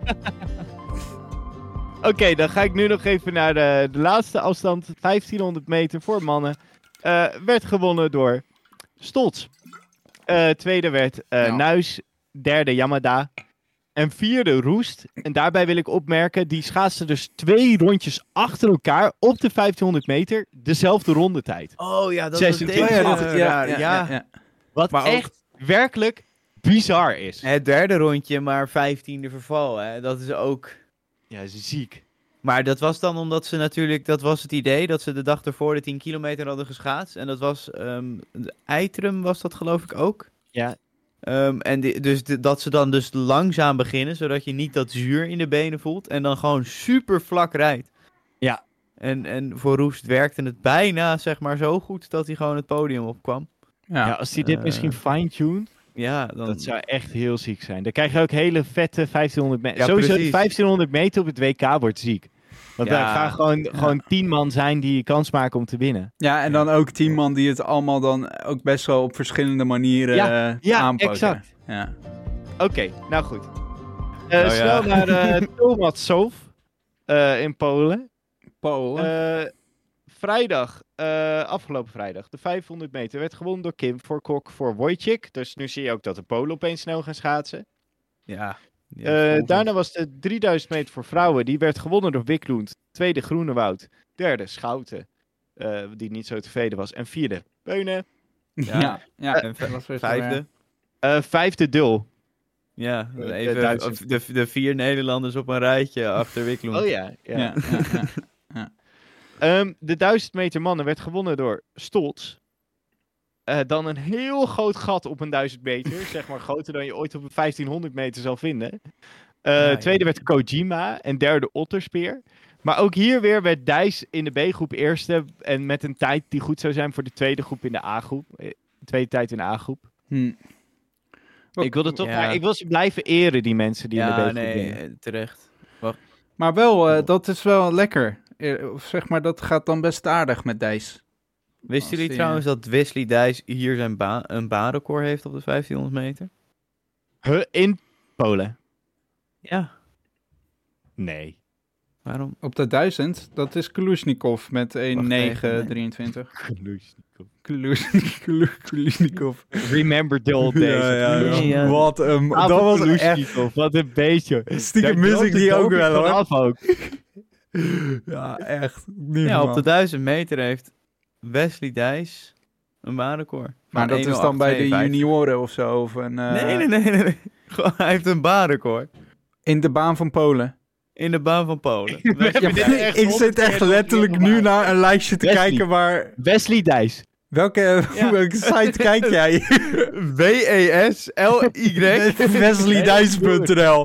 Oké, dan ga ik nu nog even naar de, de laatste afstand. 1500 meter voor mannen. Eh, werd gewonnen door Stolz. Eh, tweede werd eh Ja. Nuis. Derde Yamada. En vierde Roest. En daarbij wil ik opmerken, die schaatste dus twee rondjes achter elkaar op de 1500 meter. Dezelfde rondetijd. Oh ja, dat 26. is ja, raar. ja, ja. Wat Maar ook- echt werkelijk bizar is. Het derde rondje, maar vijftiende verval. Hè? Dat is ook... Ja, is ziek. Maar dat was dan omdat ze natuurlijk, dat was het idee, dat ze de dag ervoor de 10 kilometer hadden geschaatst. En dat was, ehm de Eitrum was dat geloof ik ook. Ja. Ehm, en die- dus de- dat ze dan dus langzaam beginnen, zodat je niet dat zuur in de benen voelt. En dan gewoon super vlak rijdt. Ja. En, en voor Roest werkte het bijna, zeg maar, zo goed dat hij gewoon het podium opkwam. Ja, Ja. als hij dit Eh, misschien fine-tuned, Ja, dan... dat zou echt heel ziek zijn. Dan krijg je ook hele vette 1500 meter. Ja, Sowieso precies. 1500 meter op het WK wordt ziek. Want Ja. daar gaan gewoon, gewoon tien man zijn die kans maken om te winnen. Ja, en dan ook tien man die het allemaal dan ook best wel op verschillende manieren Ja, eh, ja, aanpakken. exact. Ja. Oké, nou goed. Oh, ja. snel naar uh, eh in Polen. Polen. Eh, vrijdag, eh, afgelopen vrijdag, de 500 meter werd gewonnen door Kim voor Kok voor Wojcik. Dus nu zie je ook dat de Polen opeens snel gaan schaatsen. Ja. Ja, Eh, daarna was de 3000 meter voor vrouwen. Die werd gewonnen door Wiklund. Tweede Groenewoud. Derde Schouten. eh, die niet zo tevreden was. En vierde Beunen. ja, ja, ja. En Vijfde. Eh, vijfde Dul. Ja, De- de even of de, de vier Nederlanders op een rijtje achter Wikloen. Oh ja. ja. Ja, ja, ja. Ehm, de 1000 meter mannen werd gewonnen door Stolz. Eh, dan een heel groot gat op een 1000 meter. zeg maar groter dan je ooit op een 1500 meter zal vinden. Eh, ja. Tweede werd Kojima. En derde Otterspeer. Maar ook hier weer werd Dijs in de B-groep eerste. En met een tijd die goed zou zijn voor de tweede groep in de A-groep. Eh, Tweede tijd in de A-groep. Hm. Ik wilde toch Ja. maar ik wil ze blijven eren, die mensen die in de ja, B-groep nee, terecht. Maar wel, eh, dat is wel lekker. Of zeg maar, dat gaat dan best aardig met Dijs. Wisten jullie die, trouwens dat Wesley Dijs hier zijn ba een baanrecord heeft op de 1500 meter? Huh, in Polen? Ja. Nee. Waarom? Op de 1000, dat is Kulusnikov met 1.923. Kulusnikov. Remember the old days. Ja, ja, ja. Ja. Wat een... Ah, dat was echt... Wat een beetje. Stiekem mis ik die ook wel, hoor. Af ook. Ja, echt. Niet Ja, op de 1000 meter heeft Wesley Dijs een baanrecord. Maar dat is dan bij de 1.08.52. junioren of zo. Of een, eh, Nee, nee, nee, nee. nee. Gewoon, hij heeft een baanrecord. In de baan van Polen. In de baan van Polen. Ja, echt ik zit echt letterlijk nu naar een lijstje te Wesley. kijken waar... Wesley Dijs. Welke, welke site kijk jij? W-E-S-L-Y. Wesleydice.nl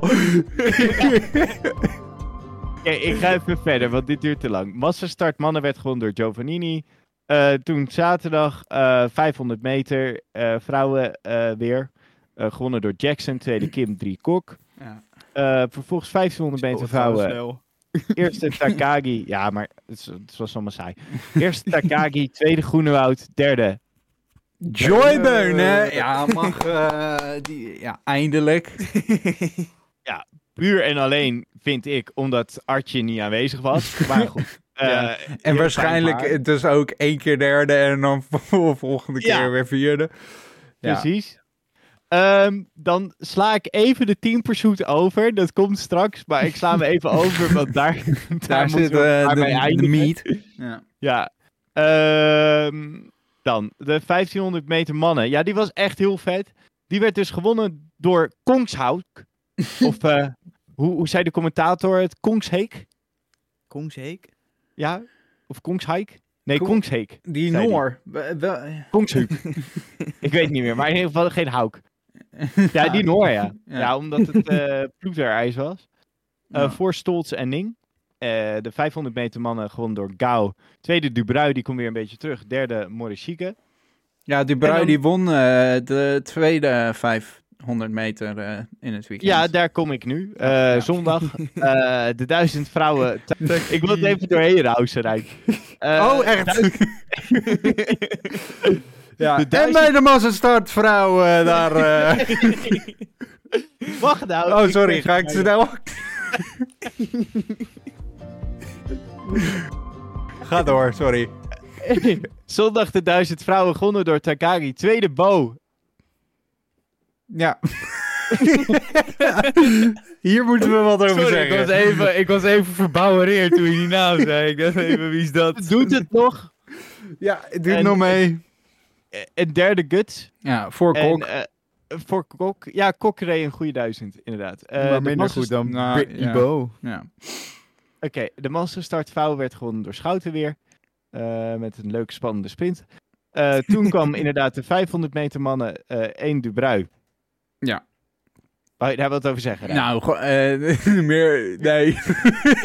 Oké, ik ga even verder, want dit duurt te lang. Massastart mannen werd gewonnen door Giovannini. Eh, toen zaterdag eh 500 meter eh, vrouwen eh, weer. Eh, gewonnen door Jackson, tweede Kim, drie Kok. Ja. Eh, vervolgens 1500 meter vrouwen. Eerste Takagi. Ja, maar het, was allemaal saai. Eerste Takagi, tweede Groenewoud, derde. Joybeunen. Ja, mag... eh, die, ja, eindelijk. Puur en alleen vind ik omdat Artje niet aanwezig was. Maar goed. eh, Ja. En waarschijnlijk dus ook één keer derde en dan vol- volgende keer Ja. weer vierde. Ja. Precies. Ehm, dan sla ik even de team pursuit over. Dat komt straks, maar ik sla hem even over, want daar, daar, zit we eh, de, de meat. Ja. Ja. Ehm, dan, de 1500 meter mannen. Ja, die was echt heel vet. Die werd dus gewonnen door Kongshouk. of eh, hoe, hoe zei de commentator het? Kongsheek? Kongsheek? Ja? Of Kongsheik? Nee, Ko- Kongsheek. Die. Noor. Kongsheuk. ik weet niet meer, maar in ieder geval geen Hauk. Ja, die Noor, ja. Ja. Ja, omdat het eh ploeterijs was. Eh, Ja. Voor Stolz en Ning. Eh, de 500 meter mannen gewonnen door Gauw. Tweede Dubrui, die komt weer een beetje terug. Derde Morishige. Ja, Dubrui dan- die won de tweede 500 meter eh, in het weekend. Ja, daar kom ik nu. Eh, Ja. Zondag. Eh, de duizend vrouwen. ik wil het even doorheen rousen, Rijk. Eh, oh, echt? ja. De En bij de massastart vrouw eh, daar... eh, Wacht nou. Oh, sorry, ga ik te snel? Ga door, sorry. Zondag de duizend vrouwen gewonnen door Takagi. Tweede Bo. Ja. Hier moeten we wat over Sorry, ik zeggen. was, even, ik was even verbouwereerd toen je die naam zei. Ik dacht even, wie is dat? Doet het nog. Ja, doe En- nog mee. Een derde Guts. Ja, voor En, Kok. eh, voor Kok. Ja, Kok reed een goede duizend, inderdaad. Eh, maar de minder goed dan Nou, Brittany ja. Bo. ja. Oké, de masterstart vrouwen werd gewonnen door Schouten weer. eh, met een leuke spannende sprint. Eh, toen kwam inderdaad de 500 meter mannen. eh één Dubrui. Ja. Wou je daar wat over zeggen? Nou, eh, meer, nee.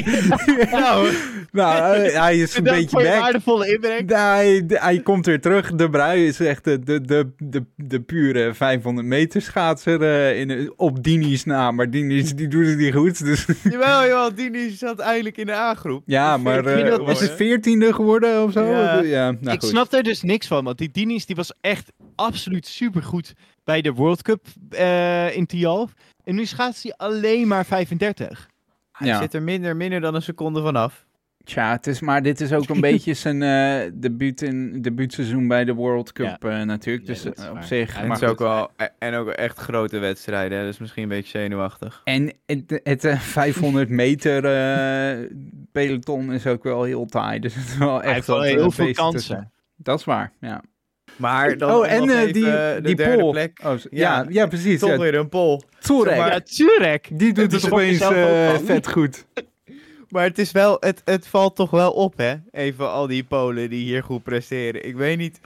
nou, nou, eh, hij is een beetje back. waardevolle inbreng. Hij, hij komt weer terug. De Brui is echt de, de, de, de, de pure 500 meter schaatser eh, in, op Dini's naam. Maar Dini's die doet het niet goed. Dus, Jawel, jawel, Dini zat eindelijk in de A-groep. ja, maar was het veertiende geworden of zo? Ja. ja nou ik goed. snap er dus niks van, want die Dinis die was echt absoluut supergoed bij de World Cup eh, in Tialf. En nu schaatst hij alleen maar 35. Hij Ja. zit er minder, minder dan een seconde vanaf. Tja, het is, maar dit is ook een beetje zijn eh debuut in, debuutseizoen bij de World Cup eh, natuurlijk. Dus op waar. zich. En, maar het is ook wel, en ook echt grote wedstrijden, hè, dus misschien een beetje zenuwachtig. En het, het eh, 500 meter eh, peloton is ook wel heel taai. Dus het is wel echt Hij heeft wel heel veel kansen. tussen. Dat is waar, ja. Maar dan oh, en eh, even die, de die derde pol. plek. Oh, ja, Ja, ja, precies. Toch Ja, weer een pol. Turek. Zeg maar- Ja, Turek. Die doet het je opeens eh, van. vet goed. Maar het is wel, het, het valt toch wel op, hè? Even al die Polen die hier goed presteren. Ik weet niet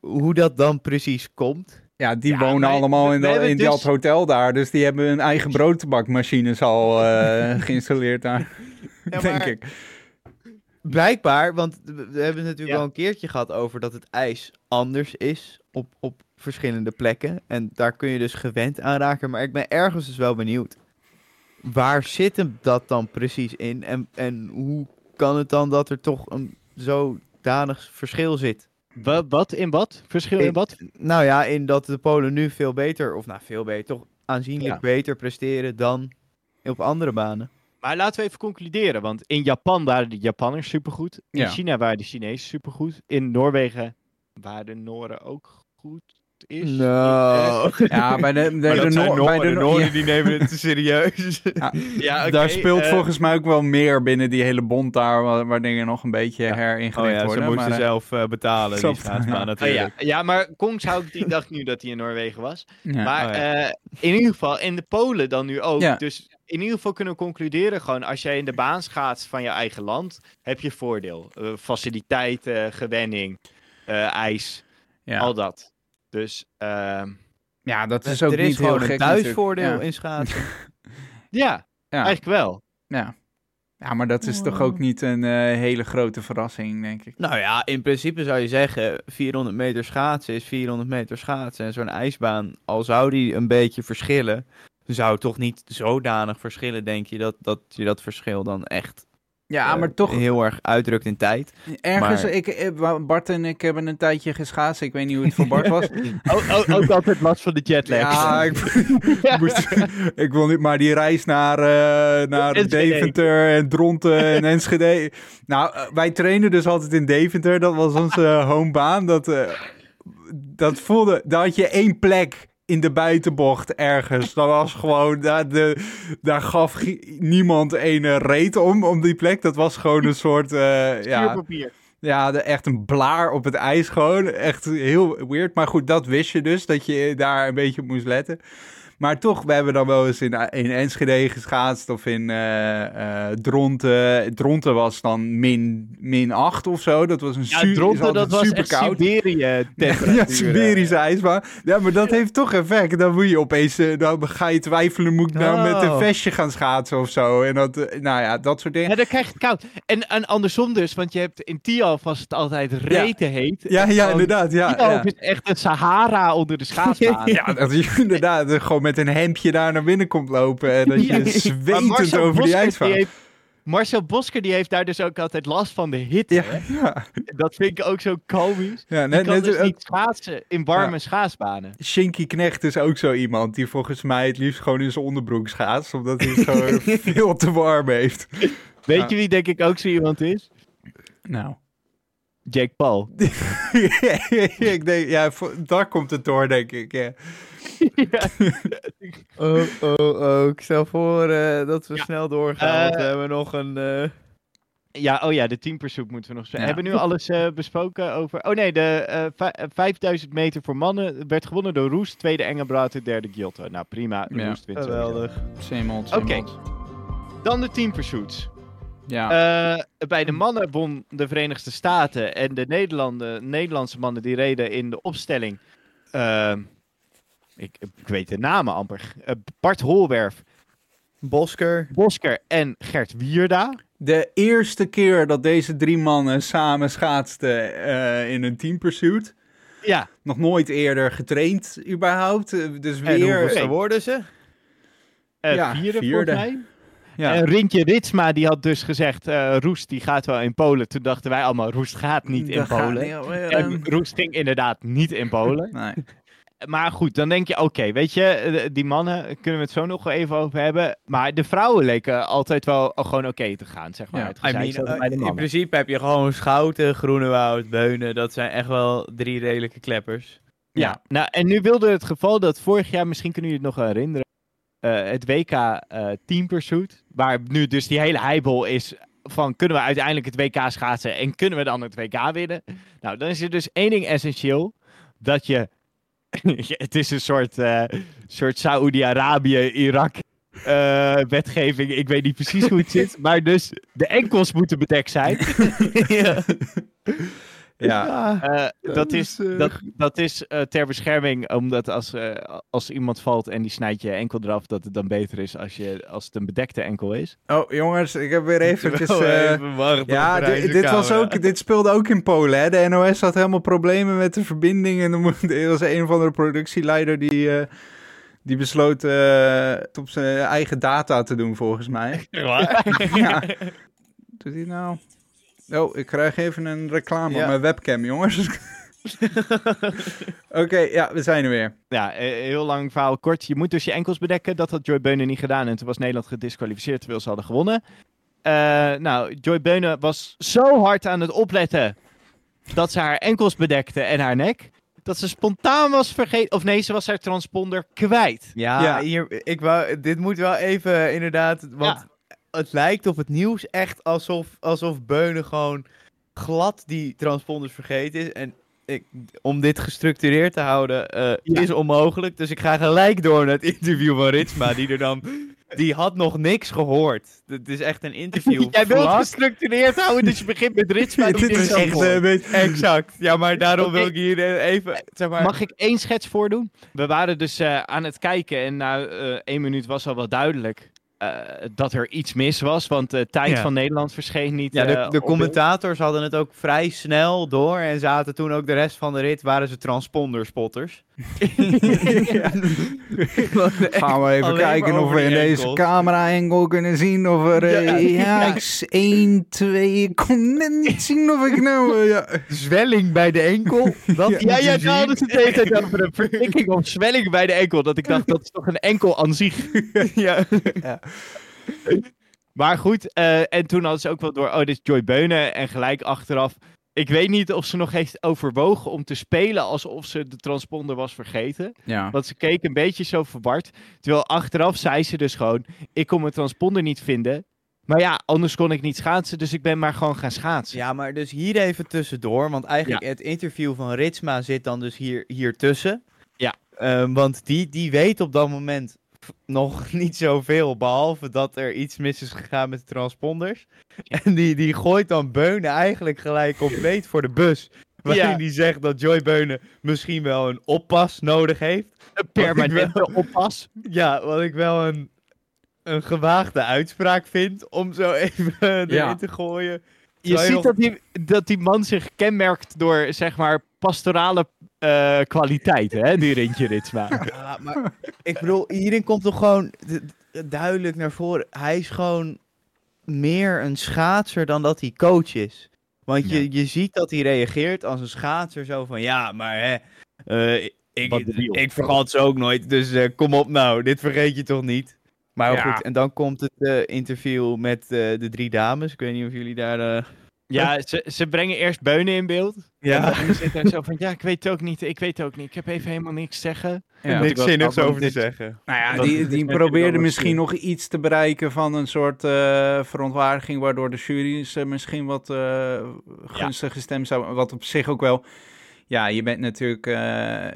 hoe dat dan precies komt. Ja, die Ja, wonen wij- allemaal in, dat, in dus- dat hotel daar. Dus die hebben hun eigen broodbakmachines al eh, geïnstalleerd daar. Ja, denk maar- ik. Blijkbaar, want we hebben het natuurlijk Ja. wel een keertje gehad over dat het ijs anders is op, op verschillende plekken. En daar kun je dus gewend aan raken. Maar ik ben ergens dus wel benieuwd. Waar zit hem dat dan precies in? En, en hoe kan het dan dat er toch een zodanig verschil zit? Wat, wat in wat? Verschil in wat? Nou ja, in dat de Polen nu veel beter, of nou veel beter, toch aanzienlijk Ja. beter presteren dan op andere banen. Maar laten we even concluderen, want in Japan waren de Japanners supergoed. In Ja. China waren de Chinezen supergoed. In Noorwegen waren de Noren ook goed. Is. Nou, Ja, bij de, maar Noor- bij de, Noorden, ja, die nemen het te serieus. Ja, oké, daar speelt eh, volgens mij ook wel meer binnen die hele bond daar, waar, waar dingen nog een beetje Ja. heringelicht Oh ja, ze worden. moesten maar, eh, zelf eh, betalen, die schaatsbaan ja. Oh natuurlijk. ja. ja, maar Kongshout die dacht nu dat hij in Noorwegen was. ja. Maar Oh ja. eh, in ieder geval, in de Polen dan nu ook. Ja. Dus in ieder geval kunnen we concluderen, gewoon als jij in de baan schaatst van je eigen land, heb je voordeel. Eh, faciliteiten, gewenning, eh, ijs, ja. al dat. Dus ehm, ja, dat is er ook is niet heel gewoon gek een thuisvoordeel natuurlijk. in schaatsen. ja, Ja, ja, eigenlijk wel. ja. ja, maar dat is toch ook niet een eh, hele grote verrassing, denk ik. nou ja, in principe zou je zeggen, 400 meter schaatsen is 400 meter schaatsen. En zo'n ijsbaan, al zou die een beetje verschillen, zou het toch niet zodanig verschillen, denk je, dat, dat je dat verschil dan echt Ja, eh, maar toch heel erg uitdrukt in tijd. ergens... maar- Ik, eh, Bart en ik hebben een tijdje geschaatst. Ik weet niet hoe het voor Bart was. Ook, altijd last van de jetlag. Ja, ik, moest, ik wil niet, maar die reis naar, eh, naar. Deventer en Dronten en Enschede. Nou, wij trainen dus altijd in Deventer. Dat was onze homebaan. Dat, eh, dat voelde, daar had je één plek in de buitenbocht ergens. Dat was gewoon, daar, de, daar gaf niemand een reet om, om die plek. Dat was gewoon een soort, eh, ja, ja, de, echt een blaar op het ijs gewoon. Echt heel weird. Maar goed, dat wist je dus, dat je daar een beetje op moest letten. Maar toch, we hebben dan wel eens in, in Enschede geschaatst of in eh, eh, Dronten. Dronten was dan min, min 8 of zo. Dat was een Ja, su- is Dronten, altijd dat was super koud. Siberië Ja. Siberische ijsbaan. Ja, maar dat heeft toch effect. Dan moet je opeens, eh, dan ga je twijfelen, moet ik nou met een Oh. vestje gaan schaatsen of zo. En dat, nou ja, dat soort dingen. Ja, dan krijg je het koud. En, en andersom dus, want je hebt in Tialf was het altijd rete heet. Ja, ja, inderdaad. Ja, Tialf ja. is echt een Sahara onder de schaatsbaan. Ja, dat je inderdaad gewoon met een hemdje daar naar binnen komt lopen en dat je zwetend over die Bosker, ijsbaan. heeft, Marcel Bosker die heeft daar dus ook altijd last van de hitte. Ja, hè? ja, Dat vind ik ook zo komisch. ja, Die net, kan net dus ook, niet schaatsen in warme Ja. schaatsbanen. Shinky Knecht is ook zo iemand die volgens mij het liefst gewoon in zijn onderbroek schaatst, omdat hij het gewoon veel te warm heeft. Weet Ja. je wie denk ik ook zo iemand is? Nou. Jake Paul. ik denk, ja, voor- daar komt het door, denk ik. Ja. Oh, oh, oh. Ik stel voor eh, dat we Ja. snel doorgaan, want we Eh, hebben nog een... eh, Ja, oh ja, de teampersoek moeten we nog. Ja. Hebben we nu alles eh, besproken over... Oh nee, de eh, vij- eh, 5000 meter voor mannen werd gewonnen door Roes. Tweede Engelbrat, derde Giotto. Nou prima, Ja. Roes wint geweldig. Same old, Oké. Dan de teampursuits. Ja. Eh, bij de mannen won de Verenigde Staten en de Nederlanden, Nederlandse mannen die reden in de opstelling. ehm, ik, ik weet de namen amper. Eh, Bart Holwerf, Bosker. Bosker en Gert Wierda. De eerste keer dat deze drie mannen samen schaatsten eh, in een teampursuit. Ja, Nog nooit eerder getraind, überhaupt. Dus En weer. hoeveel worden ze? Ja, vierde, vierde. volgens mij. Ja. En Rintje Ritsma die had dus gezegd, eh, Roest die gaat wel in Polen. Toen dachten wij allemaal, Roest gaat niet in Dat Polen. niet, En Roest ging inderdaad niet in Polen. nee. Maar goed, dan denk je, oké, weet je, eh, die mannen kunnen we het zo nog wel even over hebben. Maar de vrouwen leken altijd wel oh, gewoon oké te gaan, zeg maar. Ja, I mean, eh, in principe heb je gewoon Schouten, Groenewoud, Beunen. Dat zijn echt wel drie redelijke kleppers. Ja, nou en nu wilde het geval dat vorig jaar, misschien kunnen jullie het nog herinneren, het WK eh Team Pursuit, waar nu dus die hele heibel is van kunnen we uiteindelijk het WK schaatsen en kunnen we dan het WK winnen? Nou, dan is er dus één ding essentieel, dat je, het is een soort, eh soort Saoedi-Arabië, Irak eh, wetgeving, ik weet niet precies hoe het zit, maar dus de enkels moeten bedekt zijn. ja. Ja. Eh, dat, is, dat, dat is eh, ter bescherming, omdat als, eh, als iemand valt en die snijdt je enkel eraf, dat het dan beter is als, je, als het een bedekte enkel is. Oh, jongens, ik heb weer eventjes... Eh, even ja, dit, was ook, dit speelde ook in Polen. Hè? De NOS had helemaal problemen met de verbinding. En er er was een of andere productieleider die, eh, die besloot eh, het op zijn eigen data te doen, volgens mij. ja. Doet hij nou? Oh, ik krijg even een reclame Ja. op mijn webcam, jongens. Oké, ja, we zijn er weer. Ja, eh, heel lang verhaal kort. Je moet dus je enkels bedekken. Dat had Joy Beunen niet gedaan. En toen was Nederland gedisqualificeerd terwijl ze hadden gewonnen. Eh, nou, Joy Beunen was zo hard aan het opletten dat ze haar enkels bedekte en haar nek. Dat ze spontaan was vergeten. Of nee, ze was haar transponder kwijt. Ja, Ja. Hier, ik wou, dit moet wel even inderdaad, want het lijkt op het nieuws echt alsof, alsof Beunen gewoon glad die transponders vergeten is. En ik, om dit gestructureerd te houden eh, Ja. is onmogelijk. Dus ik ga gelijk door naar het interview van Ritsma, die er dan... Die had nog niks gehoord. Het is echt een interview. Jij wilt gestructureerd houden, dus je begint met Ritsma. Dit is echt eh, een beetje... Exact. Ja, maar daarom wil ik hier eh, even... Zeg maar, Mag ik één schets voordoen? We waren dus eh, aan het kijken en na eh, één minuut was al wel duidelijk eh, dat er iets mis was. Want de tijd Ja. van Nederland verscheen niet. Ja, de, eh, de commentators hadden het ook vrij snel door en zaten toen ook de rest van de rit, waren ze transponderspotters. Gaan we even Alleen kijken of we in deze enkels. camera-angle kunnen zien of er... eh, Ja, ja, ja. ik s- 1, 2... Ik kon net niet zien of ik nou... eh, ja. Zwelling bij de enkel. Dat Ja, Ja, je haalde zien. het de hele tijd over een vertikking of zwelling bij de enkel. Dat ik dacht, dat is toch een enkel aan zich. ja. Maar goed, eh, en toen hadden ze ook wel door, oh, dit is Joy Beunen. En gelijk achteraf, ik weet niet of ze nog heeft overwogen om te spelen alsof ze de transponder was vergeten. ja. Want ze keek een beetje zo verward. Terwijl achteraf zei ze dus gewoon, ik kon mijn transponder niet vinden. Maar ja, anders kon ik niet schaatsen, dus ik ben maar gewoon gaan schaatsen. ja, maar dus hier even tussendoor, want eigenlijk het interview van Ritsma zit dan dus hier, hier tussen. Ja. Ehm, want die, die weet op dat moment nog niet zoveel, behalve dat er iets mis is gegaan met de transponders. En die, die gooit dan Beunen eigenlijk gelijk compleet voor de bus. Waarin Ja. die zegt dat Joy Beunen misschien wel een oppas nodig heeft. Een permanente oppas. Ja, wat ik wel een, een gewaagde uitspraak vind om zo even erin Ja. te gooien. Je ziet nog- dat die, dat die man zich kenmerkt door, zeg maar, pastorale eh, kwaliteiten, hè, die Rintje Ritsma. Ja, maar ik bedoel, hierin komt toch gewoon duidelijk naar voren. Hij is gewoon meer een schaatser dan dat hij coach is. Want je, je ziet dat hij reageert als een schaatser zo van, ja, maar hè, eh, ik, ik, vergat ze ook nooit, dus eh, kom op nou, dit vergeet je toch niet? Maar Ja. goed, en dan komt het interview met de drie dames. Ik weet niet of jullie daar... Ja, ze, ze brengen eerst Beunen in beeld. Ja. En dan zit er zo van, ja, ik weet het ook niet, ik weet het ook niet. Ik heb even helemaal niks te zeggen. Ja. niks zinnigs over te zeggen. Nou ja, Dat- die, die probeerde misschien nog iets te bereiken van een soort eh, verontwaardiging, waardoor de jury's eh, misschien wat eh gunstig gestemd zouden. Wat op zich ook wel. Ja, je bent natuurlijk eh,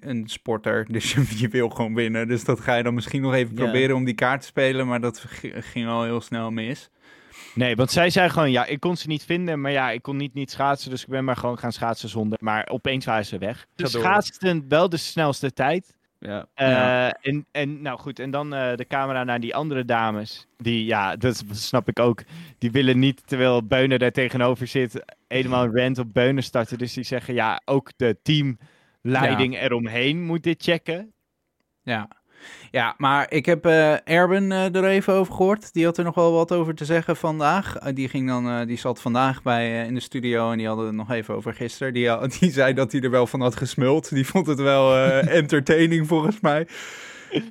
een sporter, dus je, je wil gewoon winnen. Dus dat ga je dan misschien nog even Ja. proberen om die kaart te spelen, maar dat ging al heel snel mis. Nee, want zij zei gewoon, ja, ik kon ze niet vinden, maar ja, ik kon niet niet schaatsen, dus ik ben maar gewoon gaan schaatsen zonder. Maar opeens waren ze weg. Ze door. schaatsten wel de snelste tijd, Ja. Eh, Ja. en, en nou goed, en dan eh, de camera naar die andere dames. Die, ja, dat snap ik ook. Die willen niet, terwijl Beunen daar tegenover zit, helemaal een rant op Beunen starten. Dus die zeggen, ja, ook de teamleiding eromheen moet dit checken. Ja. Ja, maar ik heb eh Erben eh, er even over gehoord. Die had er nog wel wat over te zeggen vandaag. Eh, die, ging dan, die zat vandaag bij, in de studio en die hadden het nog even over gisteren. Die, die zei dat hij er wel van had gesmuld. Die vond het wel entertaining volgens mij.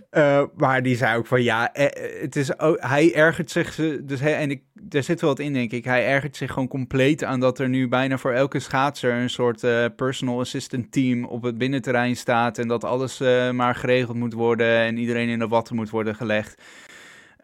Eh, maar die zei ook van ja, eh, eh, het is ook, hij ergert zich, dus hij, en ik, er zit wel wat in denk ik, hij ergert zich gewoon compleet aan dat er nu bijna voor elke schaatser een soort personal assistant team op het binnenterrein staat en dat alles maar geregeld moet worden en iedereen in de watten moet worden gelegd.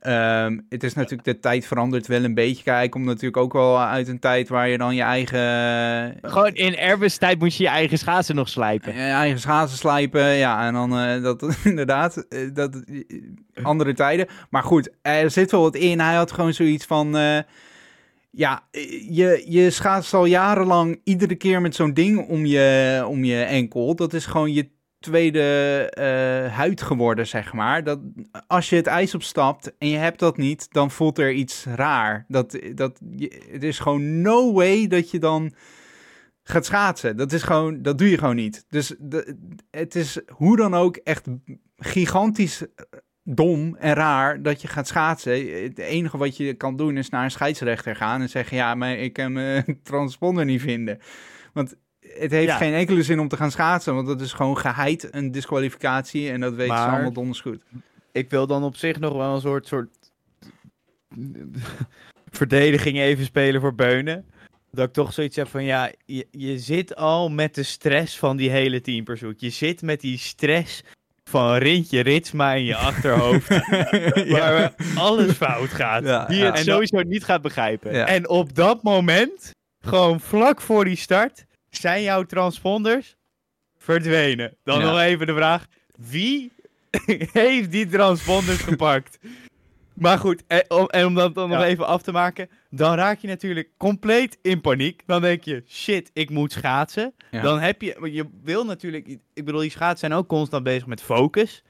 Ehm, het is natuurlijk, de tijd verandert wel een beetje. Kijk, komt natuurlijk ook wel uit een tijd waar je dan je eigen Gewoon in Erben's tijd moet je je eigen schaatsen nog slijpen. je eigen schaatsen slijpen, ja, en dan eh, dat inderdaad, eh, dat, eh, andere tijden. Maar goed, er zit wel wat in. Hij had gewoon zoiets van, eh, ja, eh, je, je schaatst al jarenlang iedere keer met zo'n ding om je, om je enkel. Dat is gewoon je tweede eh, huid geworden, zeg maar. Dat, als je het ijs opstapt en je hebt dat niet, dan voelt er iets raar. Dat, dat, het is gewoon no way dat je dan gaat schaatsen. Dat is gewoon, dat doe je gewoon niet. Dus de, het is hoe dan ook echt gigantisch dom en raar dat je gaat schaatsen. Het enige wat je kan doen is naar een scheidsrechter gaan en zeggen: Ja, maar ik kan mijn transponder niet vinden. Want het heeft Ja. geen enkele zin om te gaan schaatsen, want dat is gewoon geheid een disqualificatie en dat weten ze Maar- allemaal donders goed. Ik wil dan op zich nog wel een soort, soort verdediging even spelen voor Beunen. Dat ik toch zoiets heb van, ja, je, je zit al met de stress van die hele teampursuit. Je zit met die stress van Rintje Ritsma in je achterhoofd. Waar alles fout gaat. Ja, Die het En sowieso niet gaat begrijpen. En op dat moment, gewoon vlak voor die start, zijn jouw transponders verdwenen. Dan Ja. nog even de vraag, wie heeft die transponders gepakt? Maar goed, en om, en om dat dan nog even af te maken, dan raak je natuurlijk compleet in paniek. Dan denk je, shit, ik moet schaatsen. Ja. Dan heb je, want je wil natuurlijk, ik bedoel, die schaatsen zijn ook constant bezig met focus.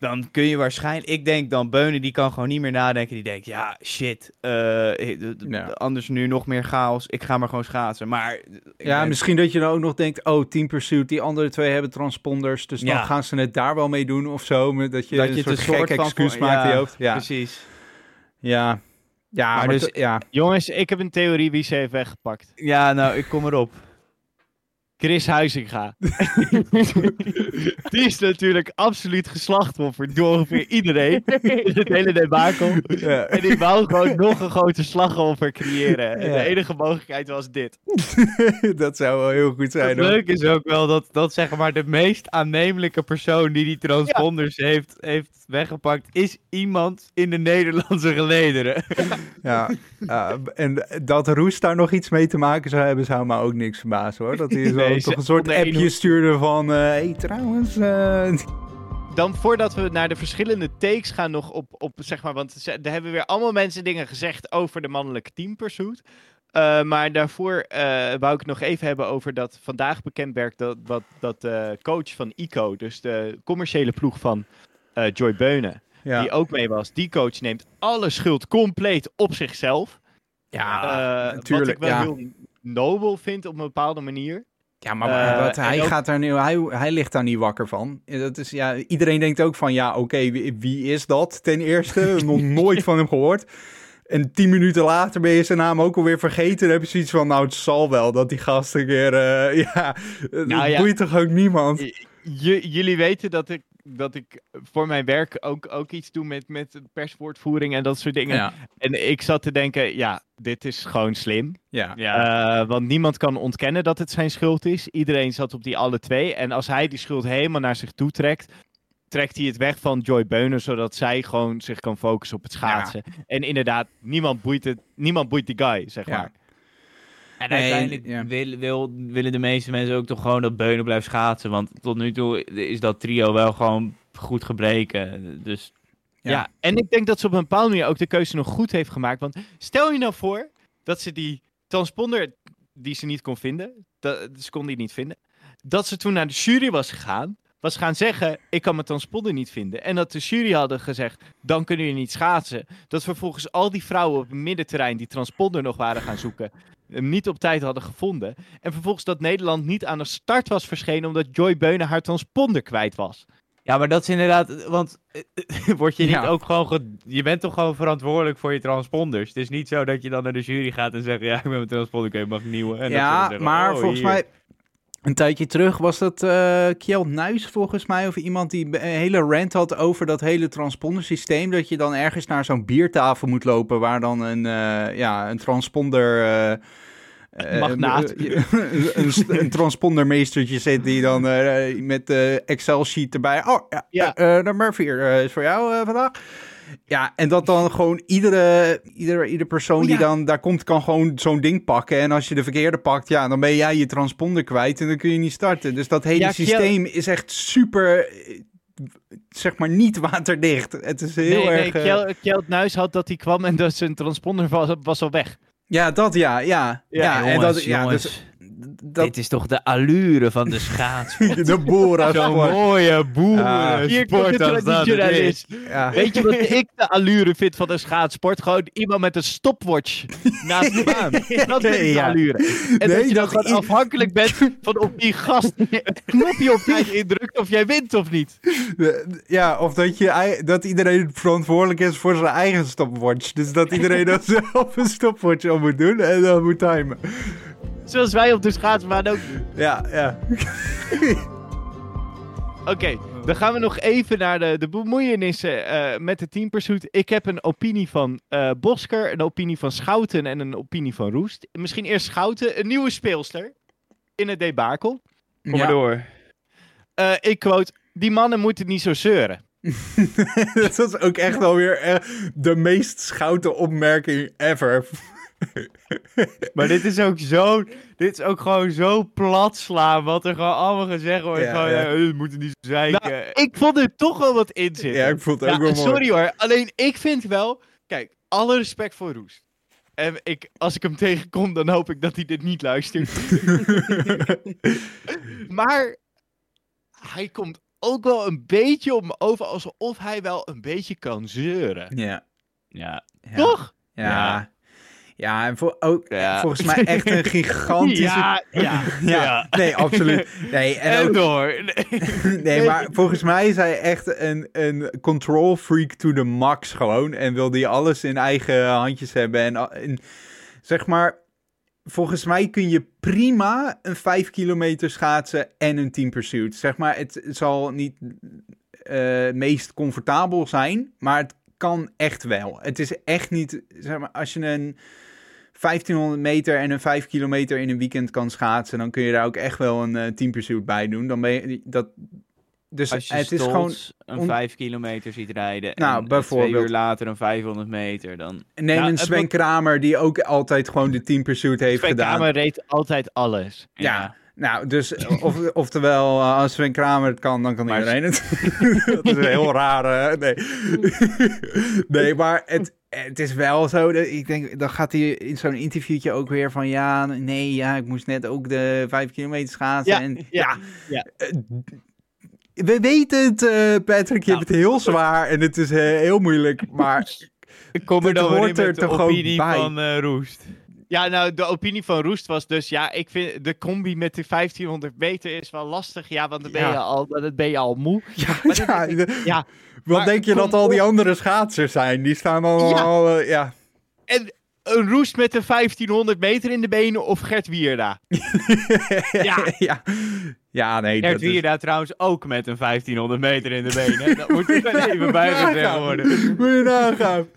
Dan kun je waarschijnlijk, ik denk dan Beunen, die kan gewoon niet meer nadenken. Die denkt, ja, shit, eh, eh, anders nu nog meer chaos. Ik ga maar gewoon schaatsen. Maar ik Ja, misschien dat je dan ook nog denkt, oh, Team Pursuit, die andere twee hebben transponders, dus dan gaan ze het daar wel mee doen of zo. Dat je Dat een je soort het een soort gek excuus maakt in je hoofd. Ja, precies. ja. Ja, Maar maar dus- ja. Jongens, ik heb een theorie wie ze heeft weggepakt. Ja, nou, ik kom erop. Chris Huizinga. die is natuurlijk absoluut geslachtoffer door ongeveer iedereen in het hele debakel. Ja. En die wou gewoon nog een grote slachtoffer creëren. En de enige mogelijkheid was dit. dat zou wel heel goed zijn. Het leuke is ook wel dat, dat zeg maar de meest aannemelijke persoon die die transponders heeft, heeft weggepakt, is iemand in de Nederlandse gelederen. Ja, en dat Roes daar nog iets mee te maken zou hebben, zou me ook niks verbazen hoor. Dat hij zo Nee, toch een soort appje hoed. stuurde van, eh hey trouwens, eh, Dan voordat we naar de verschillende takes gaan nog op, op zeg maar, want ze- er hebben weer allemaal mensen dingen gezegd over de mannelijke teampursuit. Eh maar daarvoor eh, wou ik nog even hebben over dat vandaag bekend werd dat, wat, dat de coach van ICO, dus de commerciële ploeg van eh, Joy Beunen, ja. die ook mee was, die coach neemt alle schuld compleet op zichzelf. ja, Eh, natuurlijk, Wat ik wel ja. heel nobel vind op een bepaalde manier. Ja, maar Eh, wat, hij, ook- gaat daar nu, hij, hij ligt daar niet wakker van. Dat is, ja, iedereen denkt ook van, ja, oké, wie, wie is dat ten eerste? Nog nooit van hem gehoord. En tien minuten later ben je zijn naam ook alweer vergeten. Dan heb je zoiets van, nou, het zal wel dat die gast een keer... eh, ja, dat Nou ja. boeit toch ook niemand? J- jullie weten dat ik, dat ik voor mijn werk ook, ook iets doe met, met perswoordvoering en dat soort dingen. Ja, En ik zat te denken, ja, dit is gewoon slim. ja. Eh, want niemand kan ontkennen dat het zijn schuld is. Iedereen zat op die alle twee. En als hij die schuld helemaal naar zich toe trekt, trekt hij het weg van Joy Beunen, zodat zij gewoon zich kan focussen op het schaatsen. En inderdaad, niemand boeit, het, niemand boeit die guy, zeg Ja. maar. En Nee, uiteindelijk ja. wil, wil, willen de meeste mensen ook toch gewoon dat Beunen blijft schaatsen. Want tot nu toe is dat trio wel gewoon goed gebreken. Dus Ja. Ja. en ik denk dat ze op een bepaalde manier ook de keuze nog goed heeft gemaakt. Want stel je nou voor dat ze die transponder die ze niet kon vinden, dat, ze kon die niet vinden, dat ze toen naar de jury was gegaan was gaan zeggen, ik kan mijn transponder niet vinden. En dat de jury hadden gezegd, dan kunnen jullie niet schaatsen. Dat vervolgens al die vrouwen op het middenterrein die transponder nog waren gaan zoeken, hem niet op tijd hadden gevonden. En vervolgens dat Nederland niet aan de start was verschenen omdat Joy Beunen haar transponder kwijt was. Ja, maar dat is inderdaad, want eh, word je niet Ja. ook gewoon, ge- je bent toch gewoon verantwoordelijk voor je transponders. Het is niet zo dat je dan naar de jury gaat en zegt, ja, ik ben mijn transponder, oké, mag ik nieuwe. En dat ja, zeggen, maar oh, volgens hier. mij... Een tijdje terug was dat Kjeld Nuis volgens mij, of iemand die een hele rant had over dat hele transpondersysteem. Dat je dan ergens naar zo'n biertafel moet lopen waar dan een, eh, ja, een transponder... eh, Magnaat. een, een, transpondermeestertje zit die dan met de Excel-sheet erbij. Oh, ja, Ja. nummer 4 is voor jou vandaag. Ja, en dat dan gewoon iedere, iedere, iedere persoon die ja. dan daar komt, kan gewoon zo'n ding pakken. En als je de verkeerde pakt, ja, dan ben jij je transponder kwijt en dan kun je niet starten. Dus dat hele Ja, systeem is echt super, zeg maar, niet waterdicht. Het is heel nee, erg... nee, eh, Kjeld, Kjeld Nuis had dat hij kwam en dat zijn transponder was, was al weg. ja, dat ja, ja. Ja, en dat, ja, dus, dat, dit is toch de allure van de schaats. de Bora Zo'n mooie boeren Hier komt de traditionalist. Ja. Weet je wat ik de allure vind van een schaatsport? Gewoon iemand met een stopwatch naast de baan. Dat vind ik de Ja. allure. En Nee, dat je dan dat afhankelijk bent van of die gast het knopje op tijd indrukt of jij wint of niet. De- Ja, of dat, je, dat iedereen verantwoordelijk is voor zijn eigen stopwatch. Dus dat iedereen dan zelf een stopwatch al moet doen en dan moet timen. Zoals wij op de schaatsbaan ook doen. Ja, ja. Oké, dan gaan we nog even naar de, de bemoeienissen eh, met de Team Pursuit. Ik heb een opinie van eh, Bosker, een opinie van Schouten en een opinie van Roest. Misschien eerst Schouten, een nieuwe speelster in het debakel. Kom maar Ja. door. Eh, ik quote, die mannen moeten niet zo zeuren. dat is ook echt wel weer eh, de meest schoute opmerking ever. Maar dit is ook zo, dit is ook gewoon zo plat slaan wat er gewoon allemaal gezegd wordt. Ja, gewoon, ja. ja, we moeten niet zo zeiken. Nou, ik vond er toch wel wat in zitten. Ja, ik vond het ook Ja, wel mooi. sorry hoor, alleen ik vind wel... Kijk, alle respect voor Roest. En ik, als ik hem tegenkom, dan hoop ik dat hij dit niet luistert. maar hij komt ook wel een beetje op me over alsof hij wel een beetje kan zeuren. Ja. ja. ja. Toch? Ja. Ja. Ja, en voor, ook Ja. volgens mij echt een gigantische... Ja, ja, Ja, nee, absoluut. Nee, en En ook, door. nee, maar volgens mij is hij echt een, een control freak to the max gewoon. En wil hij alles in eigen handjes hebben. En, en zeg maar, volgens mij kun je prima een 5 kilometer schaatsen en een team pursuit. Zeg maar, het zal niet eh, het meest comfortabel zijn, maar het kan echt wel. Het is echt niet, zeg maar, als je een 1500 meter en een 5 kilometer in een weekend kan schaatsen, dan kun je daar ook echt wel een eh, team pursuit bij doen. Dan ben je dat. Dus Als je het is gewoon. een on- 5 kilometer ziet rijden Nou, en bijvoorbeeld. twee uur later een 500 meter, dan... Neem Ja, een Sven Kramer die ook altijd gewoon de team pursuit heeft Sven gedaan. Kramer reed altijd alles. Ja. Nou, dus of, oftewel, eh, als Sven Kramer het kan, dan kan Maar- iedereen het. dat is een heel raar. eh, nee. nee, maar het, het is wel zo. Dat, ik denk, dan gaat hij in zo'n interviewtje ook weer van ja, nee, ja, ik moest net ook de vijf kilometer schaatsen. Ja, en, ja, ja. eh, we weten het, eh, Patrick. Je Nou. hebt het heel zwaar en het is eh, heel moeilijk. Maar Ik kom er dan weer hoort er toch opinie bij. van Roest. Ja, nou, de opinie van Roest was dus, ja, ik vind de combi met de 1500 meter is wel lastig. Ja, want dan ben, Ja. je, al, dan ben je al moe. ja, Maar ja, is- de- Ja, wat maar denk je dat al die andere schaatsers zijn? Die staan allemaal, eh, ja. en een Roest met de 1500 meter in de benen of Gert Wierda? Ja. ja. Ja, nee. Gert dat is- Wierda trouwens ook met een 1500 meter in de benen. Dat moet er even bij gezegd worden. Moet je nagaan.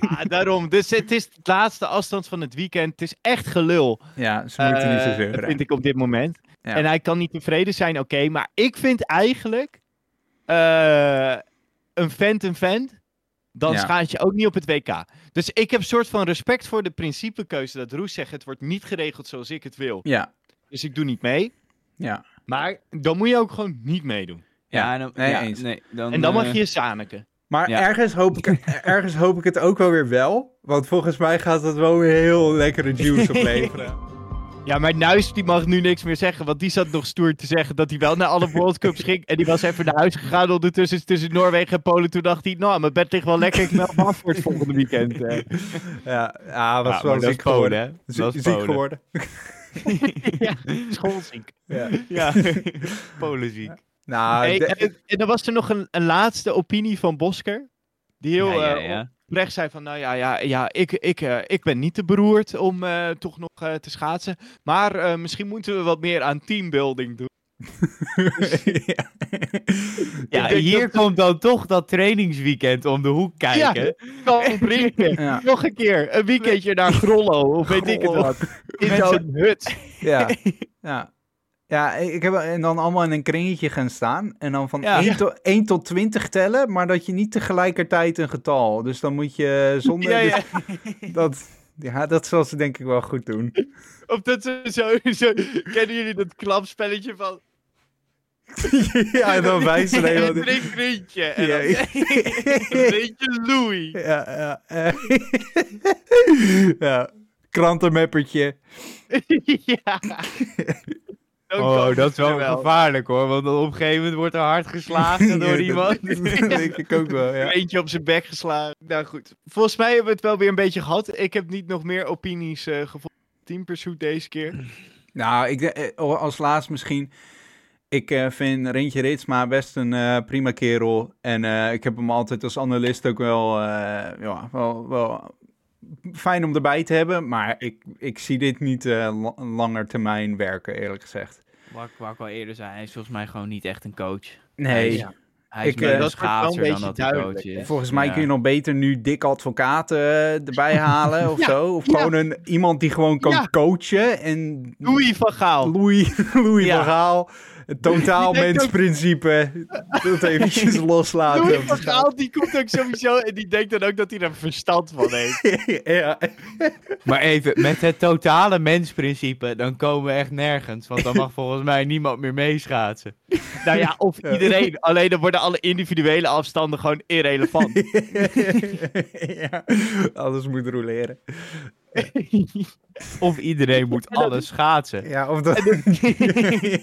Ah, daarom, dus het is de laatste afstand van het weekend. Het is echt gelul, Ja, ze moeten niet zo eh, zeuren. vind ik op dit moment. Ja. En hij kan niet tevreden zijn, oké. maar ik vind eigenlijk eh, een vent een vent. Dan Ja. schaat je ook niet op het WK. Dus ik heb een soort van respect voor de principekeuze dat Roes zegt: het wordt niet geregeld zoals ik het wil. Ja, Dus ik doe niet mee. Ja. Maar dan moet je ook gewoon niet meedoen. Ja, en dan, nee, ja, eens. nee, dan, En dan mag eh, je Saneke. Maar Ja. ergens, hoop ik, ergens hoop ik het ook wel weer wel. Want volgens mij gaat dat wel weer heel lekkere juice opleveren. Ja, maar Nuis die mag nu niks meer zeggen, want die zat nog stoer te zeggen dat hij wel naar alle World Cups ging. En die was even naar huis gegaan ondertussen tussen Noorwegen en Polen. Toen dacht hij, nou, mijn bed ligt wel lekker, ik meld me af voor het volgende weekend. eh. Ja, ja was Ja, wel maar dat ziek Polen, geworden. hè? Is ziek Polen. geworden. ja, schoolziek. Ja. Ja. Polenziek. Nou, Hey, de- en, en dan was er nog een, een laatste opinie van Bosker. Die heel ja, ja, eh, ja. oprecht zei van, nou ja, ja, ja ik, ik, eh, ik ben niet te beroerd om eh, toch nog te schaatsen. Maar misschien moeten we wat meer aan teambuilding doen. ja. Ja, hier dat- komt dan toch dat trainingsweekend om de hoek kijken. Kan brengen. Ja. Nog een keer, een weekendje naar Grollo, of weet ik het wat. In zo'n hut. Ja, ja. Ja, ik heb en dan allemaal in een kringetje gaan staan. En dan van Ja. 1, tot, 1 tot 20 tellen, maar dat je niet tegelijkertijd een getal. Dus dan moet je zonder... Ja, ja. dus dat, ja, dat zal ze denk ik wel goed doen. Of dat ze zo, zo... Kennen jullie dat klapspelletje van... ja, en dan wijzen ze Een even... drinkrietje. En Ja, dan... ja. Een beetje Louis. Ja, ja. ja. Krantenmappertje. ja. Oh, dat is wel, gevaarlijk hoor, want op een gegeven moment wordt er hard geslagen door iemand. Dat denk ik ook wel, ja. Eentje op zijn bek geslagen. Nou goed. Volgens mij hebben we het wel weer een beetje gehad. Ik heb niet nog meer opinies eh gevonden. Team Pursuit deze keer. Nou, ik, eh, als laatst misschien. Ik eh, vind Rintje Ritsma best een eh, prima kerel. En eh, ik heb hem altijd als analist ook wel, eh, ja, wel, wel fijn om erbij te hebben. Maar ik, ik zie dit niet eh, la- langer termijn werken, eerlijk gezegd. Wat ik, wat ik al eerder zei, hij is volgens mij gewoon niet echt een coach. Nee, Ja. Hij is Ik, meer een dat wel dan beetje dat hij coach volgens mij Ja. kun je nog beter nu dik advocaat eh, erbij halen of Ja, zo. Of ja. gewoon een, iemand die gewoon kan Ja. coachen. En Louis van Gaal. Louis, Louis Ja. van Gaal. Het totaalmensprincipe. Dat eventjes loslaten. Louis van. Gaal die komt ook sowieso en die denkt dan ook dat hij er verstand van heeft. ja. Maar even, met het totale mensprincipe, dan komen we echt nergens. Want dan mag volgens mij niemand meer meeschaatsen. nou ja, of iedereen. Alleen dan worden alle individuele afstanden gewoon irrelevant. ja. Alles moet roleren. Of iedereen moet alles schaatsen. Ja, of dat...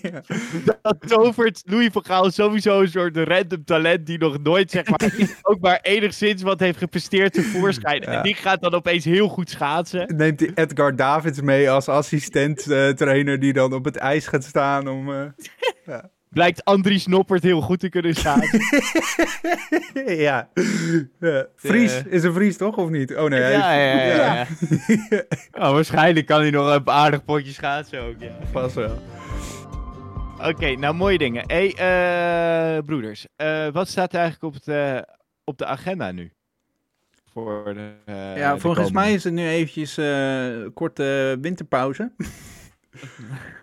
Ja. dat tovert Louis van Gaal sowieso een soort random talent die nog nooit, zeg maar, ook maar enigszins wat heeft gepresteerd tevoorschijn. Ja. En die gaat dan opeens heel goed schaatsen. Neemt hij Edgar Davids mee als assistent eh, trainer die dan op het ijs gaat staan om... eh, Blijkt Andries Noppert heel goed te kunnen schaatsen. ja. Fries, is een Fries toch, of niet? Oh nee. hij Ja, ja, ja. ja. Oh, waarschijnlijk kan hij nog een aardig potje schaatsen ook, ja. Pas wel. Oké, nou mooie dingen. hey, eh, broeders. eh, wat staat er eigenlijk op, het, eh, op de agenda nu? Voor de, eh, Ja, de volgens komende- mij is het nu eventjes eh korte winterpauze.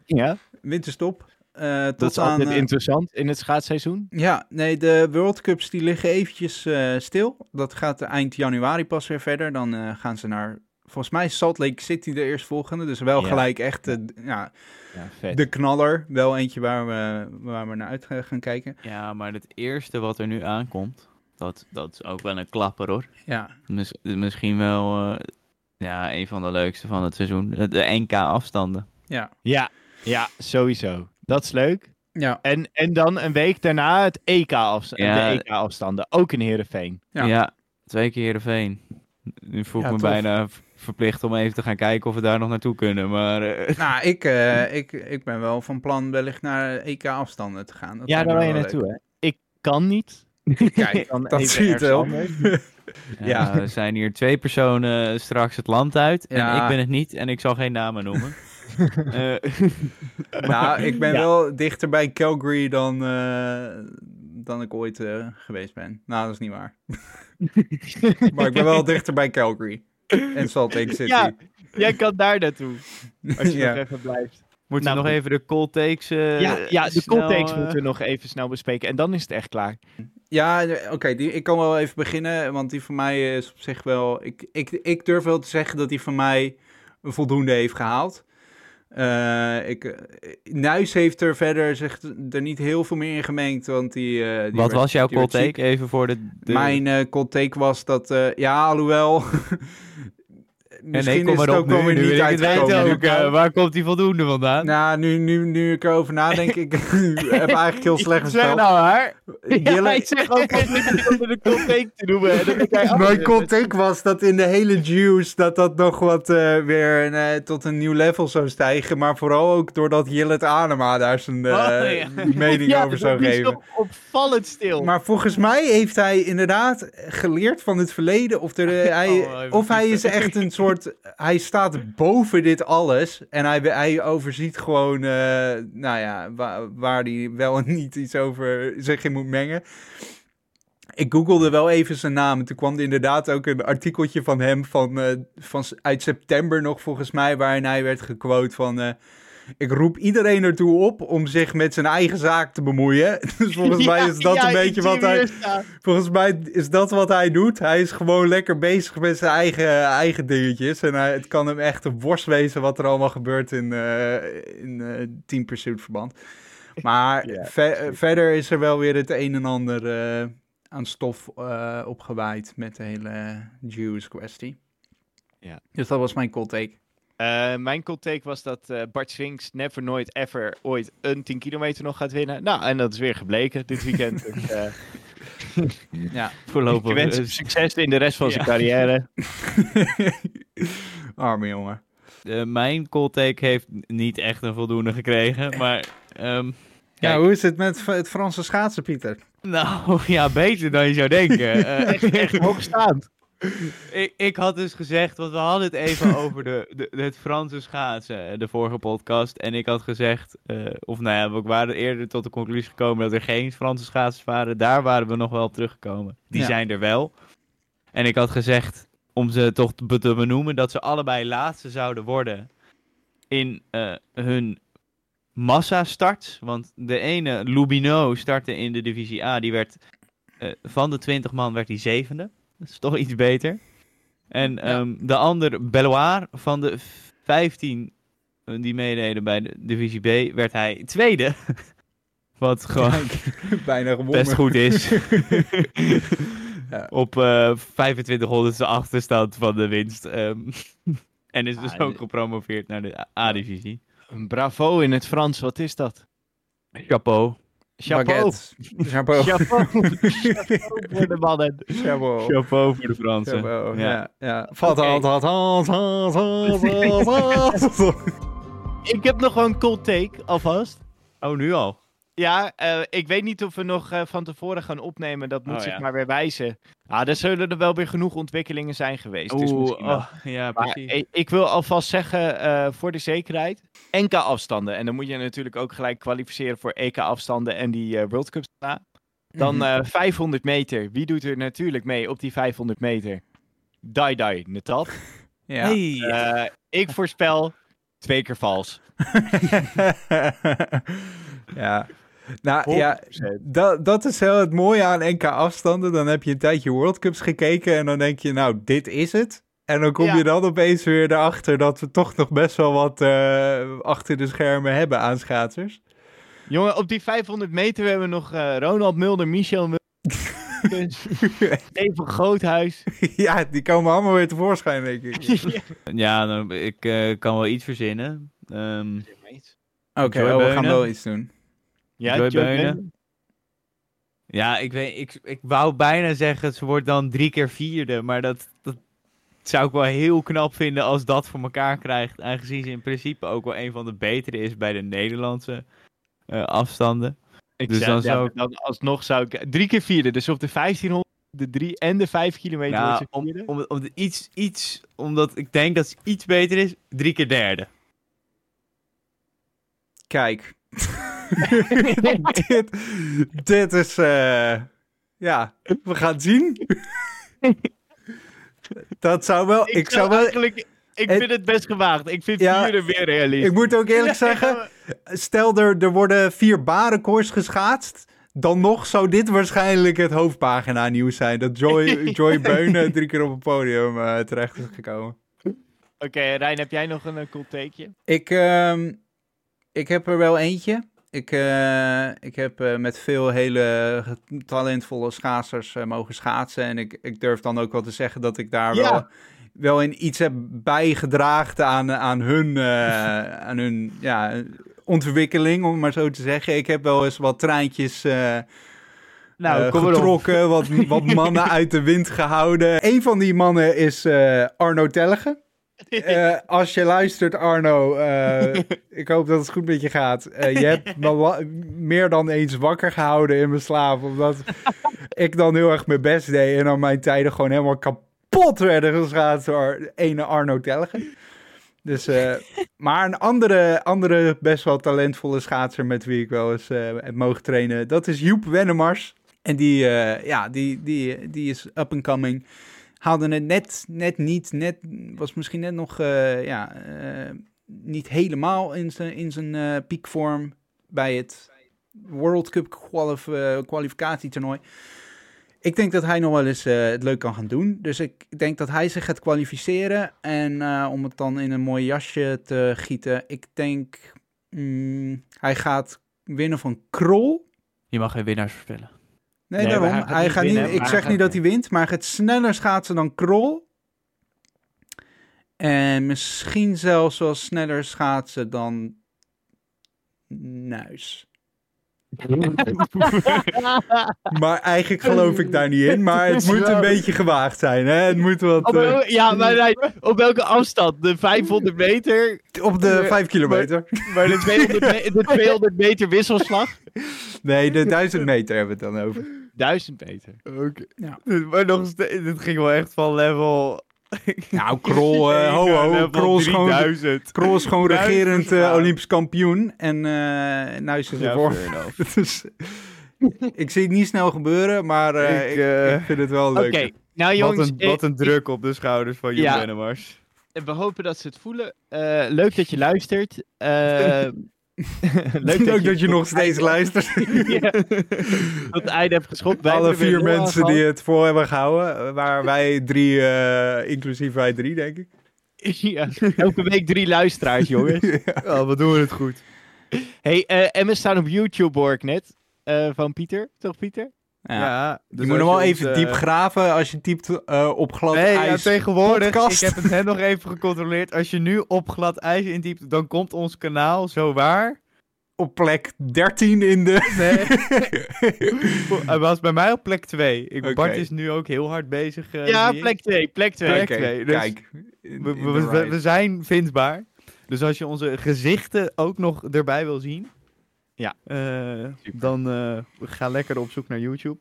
Ja, Winterstop. Eh, tot dat is aan, altijd eh, interessant in het schaatsseizoen. Ja, nee, de World Cups die liggen eventjes eh, stil. Dat gaat eind januari pas weer verder. Dan eh, gaan ze naar, volgens mij is Salt Lake City de eerstvolgende. Dus wel Ja. gelijk echt ja, Ja, vet. de knaller. Wel eentje waar we, waar we naar uit gaan- kijken. Ja, maar het eerste wat er nu aankomt, dat, dat is ook wel een klapper hoor. Ja, Mis- misschien wel eh, ja, een van de leukste van het seizoen. De, de NK-afstanden. ja, Ja, ja, sowieso. Dat is leuk. ja. En, en dan een week daarna het EK-afst Ja. de EK-afstanden. Ook in Heerenveen. Ja. Ja, twee keer Heerenveen. Nu voel ik Ja, me tof. bijna verplicht om even te gaan kijken of we daar nog naartoe kunnen. Maar eh, Nou, ik, eh, ik, ik ben wel van plan wellicht naar EK-afstanden te gaan. Dat ja, daar ben je naartoe, hè? Ik kan niet. Kijk, Dan dat zie je wel. ja, Ja. er zijn hier twee personen straks het land uit. Ja. En ik ben het niet en ik zal geen namen noemen. Eh, Nou, ik ben Ja. wel dichter bij Calgary dan, eh, dan ik ooit eh, geweest ben. Nou, dat is niet waar. maar ik ben wel dichter bij Calgary. En Salt Lake City. Ja. Jij kan daar naartoe. Als je Ja. nog even blijft. moeten Nou, we nog even de cold takes eh, ja, ja, de snel, context eh, moeten we nog even snel bespreken. En dan is het echt klaar. Ja, oké, die ik kan wel even beginnen, want die van mij is op zich wel... Ik, ik, ik durf wel te zeggen dat die van mij een voldoende heeft gehaald. Eh, ik, eh, Nuis heeft er verder zich er niet heel veel meer in gemengd, want die... eh, die Wat werd- was jouw cold take? Even voor de... de... Mijn cold take was dat, ja, alhoewel, misschien en nee, kom is het maar ook op wel nu, weer nu niet het uitgekomen. eh, waar komt die voldoende vandaan? Nou, nu, nu, nu ik erover nadenk, ik heb eigenlijk heel slecht Zeg voorspeld. nou haar. Jelle- Ja, ik zeg ook de cold te noemen. Mijn context was dat in de hele juice dat dat nog wat eh, weer eh, tot een nieuw level zou stijgen. Maar vooral ook doordat Jillet Anema daar zijn eh, Oh, ja. mening ja, over zou geven. toch opvallend stil. Maar volgens mij heeft hij inderdaad geleerd van het verleden. Of, er, eh, hij, Oh, even of hij is echt een soort. Hij staat boven dit alles. En hij, hij overziet gewoon. eh, nou ja, waar, waar hij wel en niet iets over zich in moet mengen. Ik googelde wel even zijn naam. En toen kwam er inderdaad ook een artikeltje van hem. Van, eh, van, uit september nog volgens mij. Waarin hij werd gequote van. eh, ik roep iedereen ertoe op om zich met zijn eigen zaak te bemoeien. Dus volgens mij is dat Ja, een beetje wat hij. Volgens mij is dat wat hij doet. Hij is gewoon lekker bezig met zijn eigen, eigen dingetjes. En hij, het kan hem echt een worst wezen wat er allemaal gebeurt in, eh in eh Team Pursuit verband. Maar verder is er wel weer het een en ander eh, aan stof eh, opgewaaid met de hele Jews kwestie. Ja. Dus dat was mijn cold take. Eh, mijn cold take was dat eh, Bart Swings never, nooit, ever ooit een 10 kilometer nog gaat winnen. Nou, en dat is weer gebleken dit weekend. Dus, eh, Ja. ik Voorlopig. wens hem succes in de rest van zijn carrière. Arme jongen. eh, mijn cold take heeft niet echt een voldoende gekregen. Maar ehm, Ja, hoe is het met het Franse schaatsen, Pieter? nou ja, beter dan je zou denken. Eh, Echt hoogstaand. Ik, ik had dus gezegd, want we hadden het even over de, de, het Franse schaatsen, de vorige podcast. En ik had gezegd, eh, of nou ja, we waren eerder tot de conclusie gekomen dat er geen Franse schaatsers waren. Daar waren we nog wel op teruggekomen. Die Ja. zijn er wel. En ik had gezegd, om ze toch te, benoemen, dat ze allebei laatste zouden worden in eh, hun massa-starts. Want de ene, Lubino, startte in de divisie A. Die werd, eh, van de 20 man werd hij zevende. Dat is toch iets beter. En ehm, de ander, Belloir, van de 15 eh, die meededen bij de divisie B, werd hij tweede. Wat gewoon Bijna gewonnen. best goed is. Ja. Op eh 2500ste achterstand van de winst. ehm, en is dus Ah, ook gepromoveerd naar de A-divisie. Bravo in het Frans, wat is dat? Chapeau. Chapeau. Baguette. Chapeau. Chapeau. Voor de mannen. Chapeau. Chapeau voor de Fransen. Chapeau, Ja. ja. Oké. hand, hand, hand, hand, hand, hand, hand. Ik heb nog een cold take, alvast. Oh, nu al? Ja, eh, ik weet niet of we nog eh, van tevoren gaan opnemen. Dat moet Oh, zich ja. maar weer wijzen. Ah, er zullen er wel weer genoeg ontwikkelingen zijn geweest. dus Oeh, misschien oh, ja, Maar precies. ik, ik wil alvast zeggen, eh, voor de zekerheid, NK-afstanden. En dan moet je natuurlijk ook gelijk kwalificeren voor EK-afstanden en die eh, World Cups daarna. Dan Mhm. eh 500 meter. Wie doet er natuurlijk mee op die 500 meter? Dai Dai Natat. Ja. Hey. Eh, ik voorspel twee keer vals. ja. Nou ja, 100%. dat, dat is heel het mooie aan NK afstanden. Dan heb je een tijdje World Cups gekeken en dan denk je, nou, dit is het. En dan kom Ja. je dan opeens weer erachter dat we toch nog best wel wat eh, achter de schermen hebben aan schaatsers. Jongen, op die 500 meter hebben we nog eh, Ronald Mulder, Michel Mulder, Steven Groothuis. ja, die komen allemaal weer tevoorschijn, denk ik. Ja, nou, ik eh, kan wel iets verzinnen. Ehm, Oké, oh, we gaan wel iets doen. Ja, Joy Joy Beunen. Beunen. ja, ik, weet, ik, ik wou bijna zeggen, ze wordt dan drie keer vierde. Maar dat, dat zou ik wel heel knap vinden als dat voor elkaar krijgt. Aangezien ze in principe ook wel een van de betere is bij de Nederlandse eh, afstanden. Ik Dus dan ja, zou ik- dan alsnog zou ik... Drie keer vierde, dus op de 1500, de 3 en de 5 kilometer ze om, om, om de iets, iets, omdat ik denk dat ze iets beter is, drie keer derde. Kijk. dit, dit is, eh, ja, we gaan het zien. Dat zou wel, ik, zou wel, eigenlijk... Ik Het- vind het best gewaagd. Ik vind Ja, vierde weer realistisch. ik moet ook eerlijk zeggen, stel er, er worden vier barenkoers geschaatst, dan nog zou dit waarschijnlijk het hoofdpagina nieuws zijn. Dat Joy, Joy Beunen drie keer op het podium eh, terecht is gekomen. Oké, Rijn, heb jij nog een uh, cool takeje? Ik, ehm, ik heb er wel eentje. Ik, eh, ik heb eh, met veel hele talentvolle schaatsers eh, mogen schaatsen. En ik, ik durf dan ook wel te zeggen dat ik daar Ja. wel wel in iets heb bijgedragen aan, aan hun, aan hun ja, ontwikkeling, om maar zo te zeggen. Ik heb wel eens wat treintjes Nou, getrokken, wat, wat mannen uit de wind gehouden. Een van die mannen is Arno Tellegen. Eh, als je luistert, Arno, eh, ik hoop dat het goed met je gaat. Eh, je hebt me meer dan eens wakker gehouden in mijn slaap, omdat ik dan heel erg mijn best deed en dan mijn tijden gewoon helemaal kapot werden geschaad door ene Arno Tellegen. Dus, maar een andere, andere best wel talentvolle schaatser met wie ik wel eens heb mogen trainen, dat is Joep Wennemars. En die, ja, die, die, die is up and coming. Haalde het net, net niet, net, was misschien net nog eh, ja, eh, niet helemaal in zijn, in zijn eh, piekvorm bij het World Cup kwalif, kwalificatietoernooi. Ik denk dat hij nog wel eens het leuk kan gaan doen. Dus ik denk dat hij zich gaat kwalificeren. En om het dan in een mooi jasje te gieten. Ik denk, mm, hij gaat winnen van Krol. Je mag geen winnaars voorspellen. Nee, Nee, daarom. hij gaat Hij niet gaat niet, winnen, ik zeg niet dat hij wint, maar hij gaat sneller schaatsen dan Krol. En misschien zelfs wel sneller schaatsen dan Nuis. maar eigenlijk geloof ik daar niet in. Maar het moet een beetje gewaagd zijn. Hè? Het moet wat Op, eh, ja, maar nee, op welke afstand? De 500 meter, op de eh, 5 kilometer. maar de 200, me- de 200 meter wisselslag? Nee, de 1000 meter hebben we het dan over. 1000 meter. Oké. Ja. Maar nog steeds, dit ging wel echt van level... Nou, Krol, eh, ho ho. Krol is gewoon 3000. Krol is gewoon Duizend regerend eh. Olympisch kampioen. En eh Nuis is Ja, ervoor. dus, ik zie het niet snel gebeuren, maar eh, Ik, ik, ik vind het wel Oké, leuk. nou jongens, Wat een, wat een druk op de schouders van Joep Ja. Wennemars. we hopen dat ze het voelen. Eh, leuk dat je luistert. Eh, Leuk, dat, je, nog steeds luistert. Ja, tot het einde hebt geschopt. Alle er vier mensen die het voor hebben gehouden. eh, Waar wij drie, eh, inclusief wij drie, denk ik. ja, elke week drie luisteraars, jongens. Ja, wat doen we het goed. hey, eh, en we staan op YouTube, hoor ik net. eh, van Pieter, toch Pieter? Ja. Ja, je dus moet nog wel even ons, diep eh, graven als je typt eh, op glad Nee, ja, ijs. tegenwoordig, podcast. ik heb het net nog even gecontroleerd. Als je nu op glad ijs intypt, dan komt ons kanaal zo waar. Op plek 13 in de... Hij was bij mij op plek 2. Ik. Bart is nu ook heel hard bezig. eh, ja, plek 2, plek 2. Plek Oké, twee, dus Kijk. in- We, in we, the we- right. we zijn vindbaar. Dus als je onze gezichten ook nog erbij wil zien, Ja. eh, dan eh, ga lekker op zoek naar YouTube.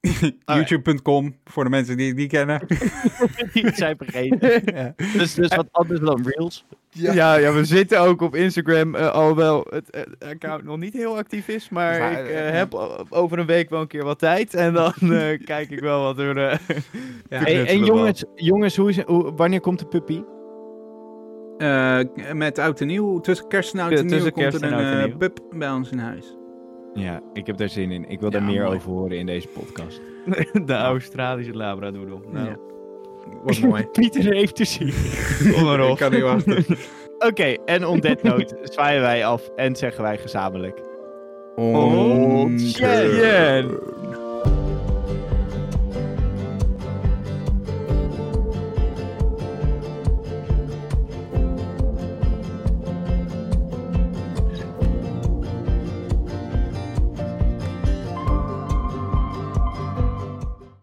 YouTube.com, voor de mensen die het niet kennen. Die zijn vergeten. ja. Dus, dus wat anders dan Reels. Ja. Ja, we zitten ook op Instagram, eh, alhoewel het account nog niet heel actief is. Maar Maar, ik heb over een week wel een keer wat tijd. En dan eh, kijk ik wel wat er... Ja. Hey, en jongens, jongens hoe is, hoe, wanneer komt de puppy? Eh, met oud en nieuw, tussen kerst en oud en nieuw, tussen komt er en een eh, pup bij ons in huis. Ja, ik heb daar zin in. Ik wil Ja, daar meer mooi. over horen in deze podcast. de Australische Labradoodle. Nou, Ja. Wat mooi. Pieter heeft te zien. kom maar Ik op. kan niet wachten. Oké, en on that note zwaaien wij af en zeggen wij gezamenlijk. Ontzettend. Yeah.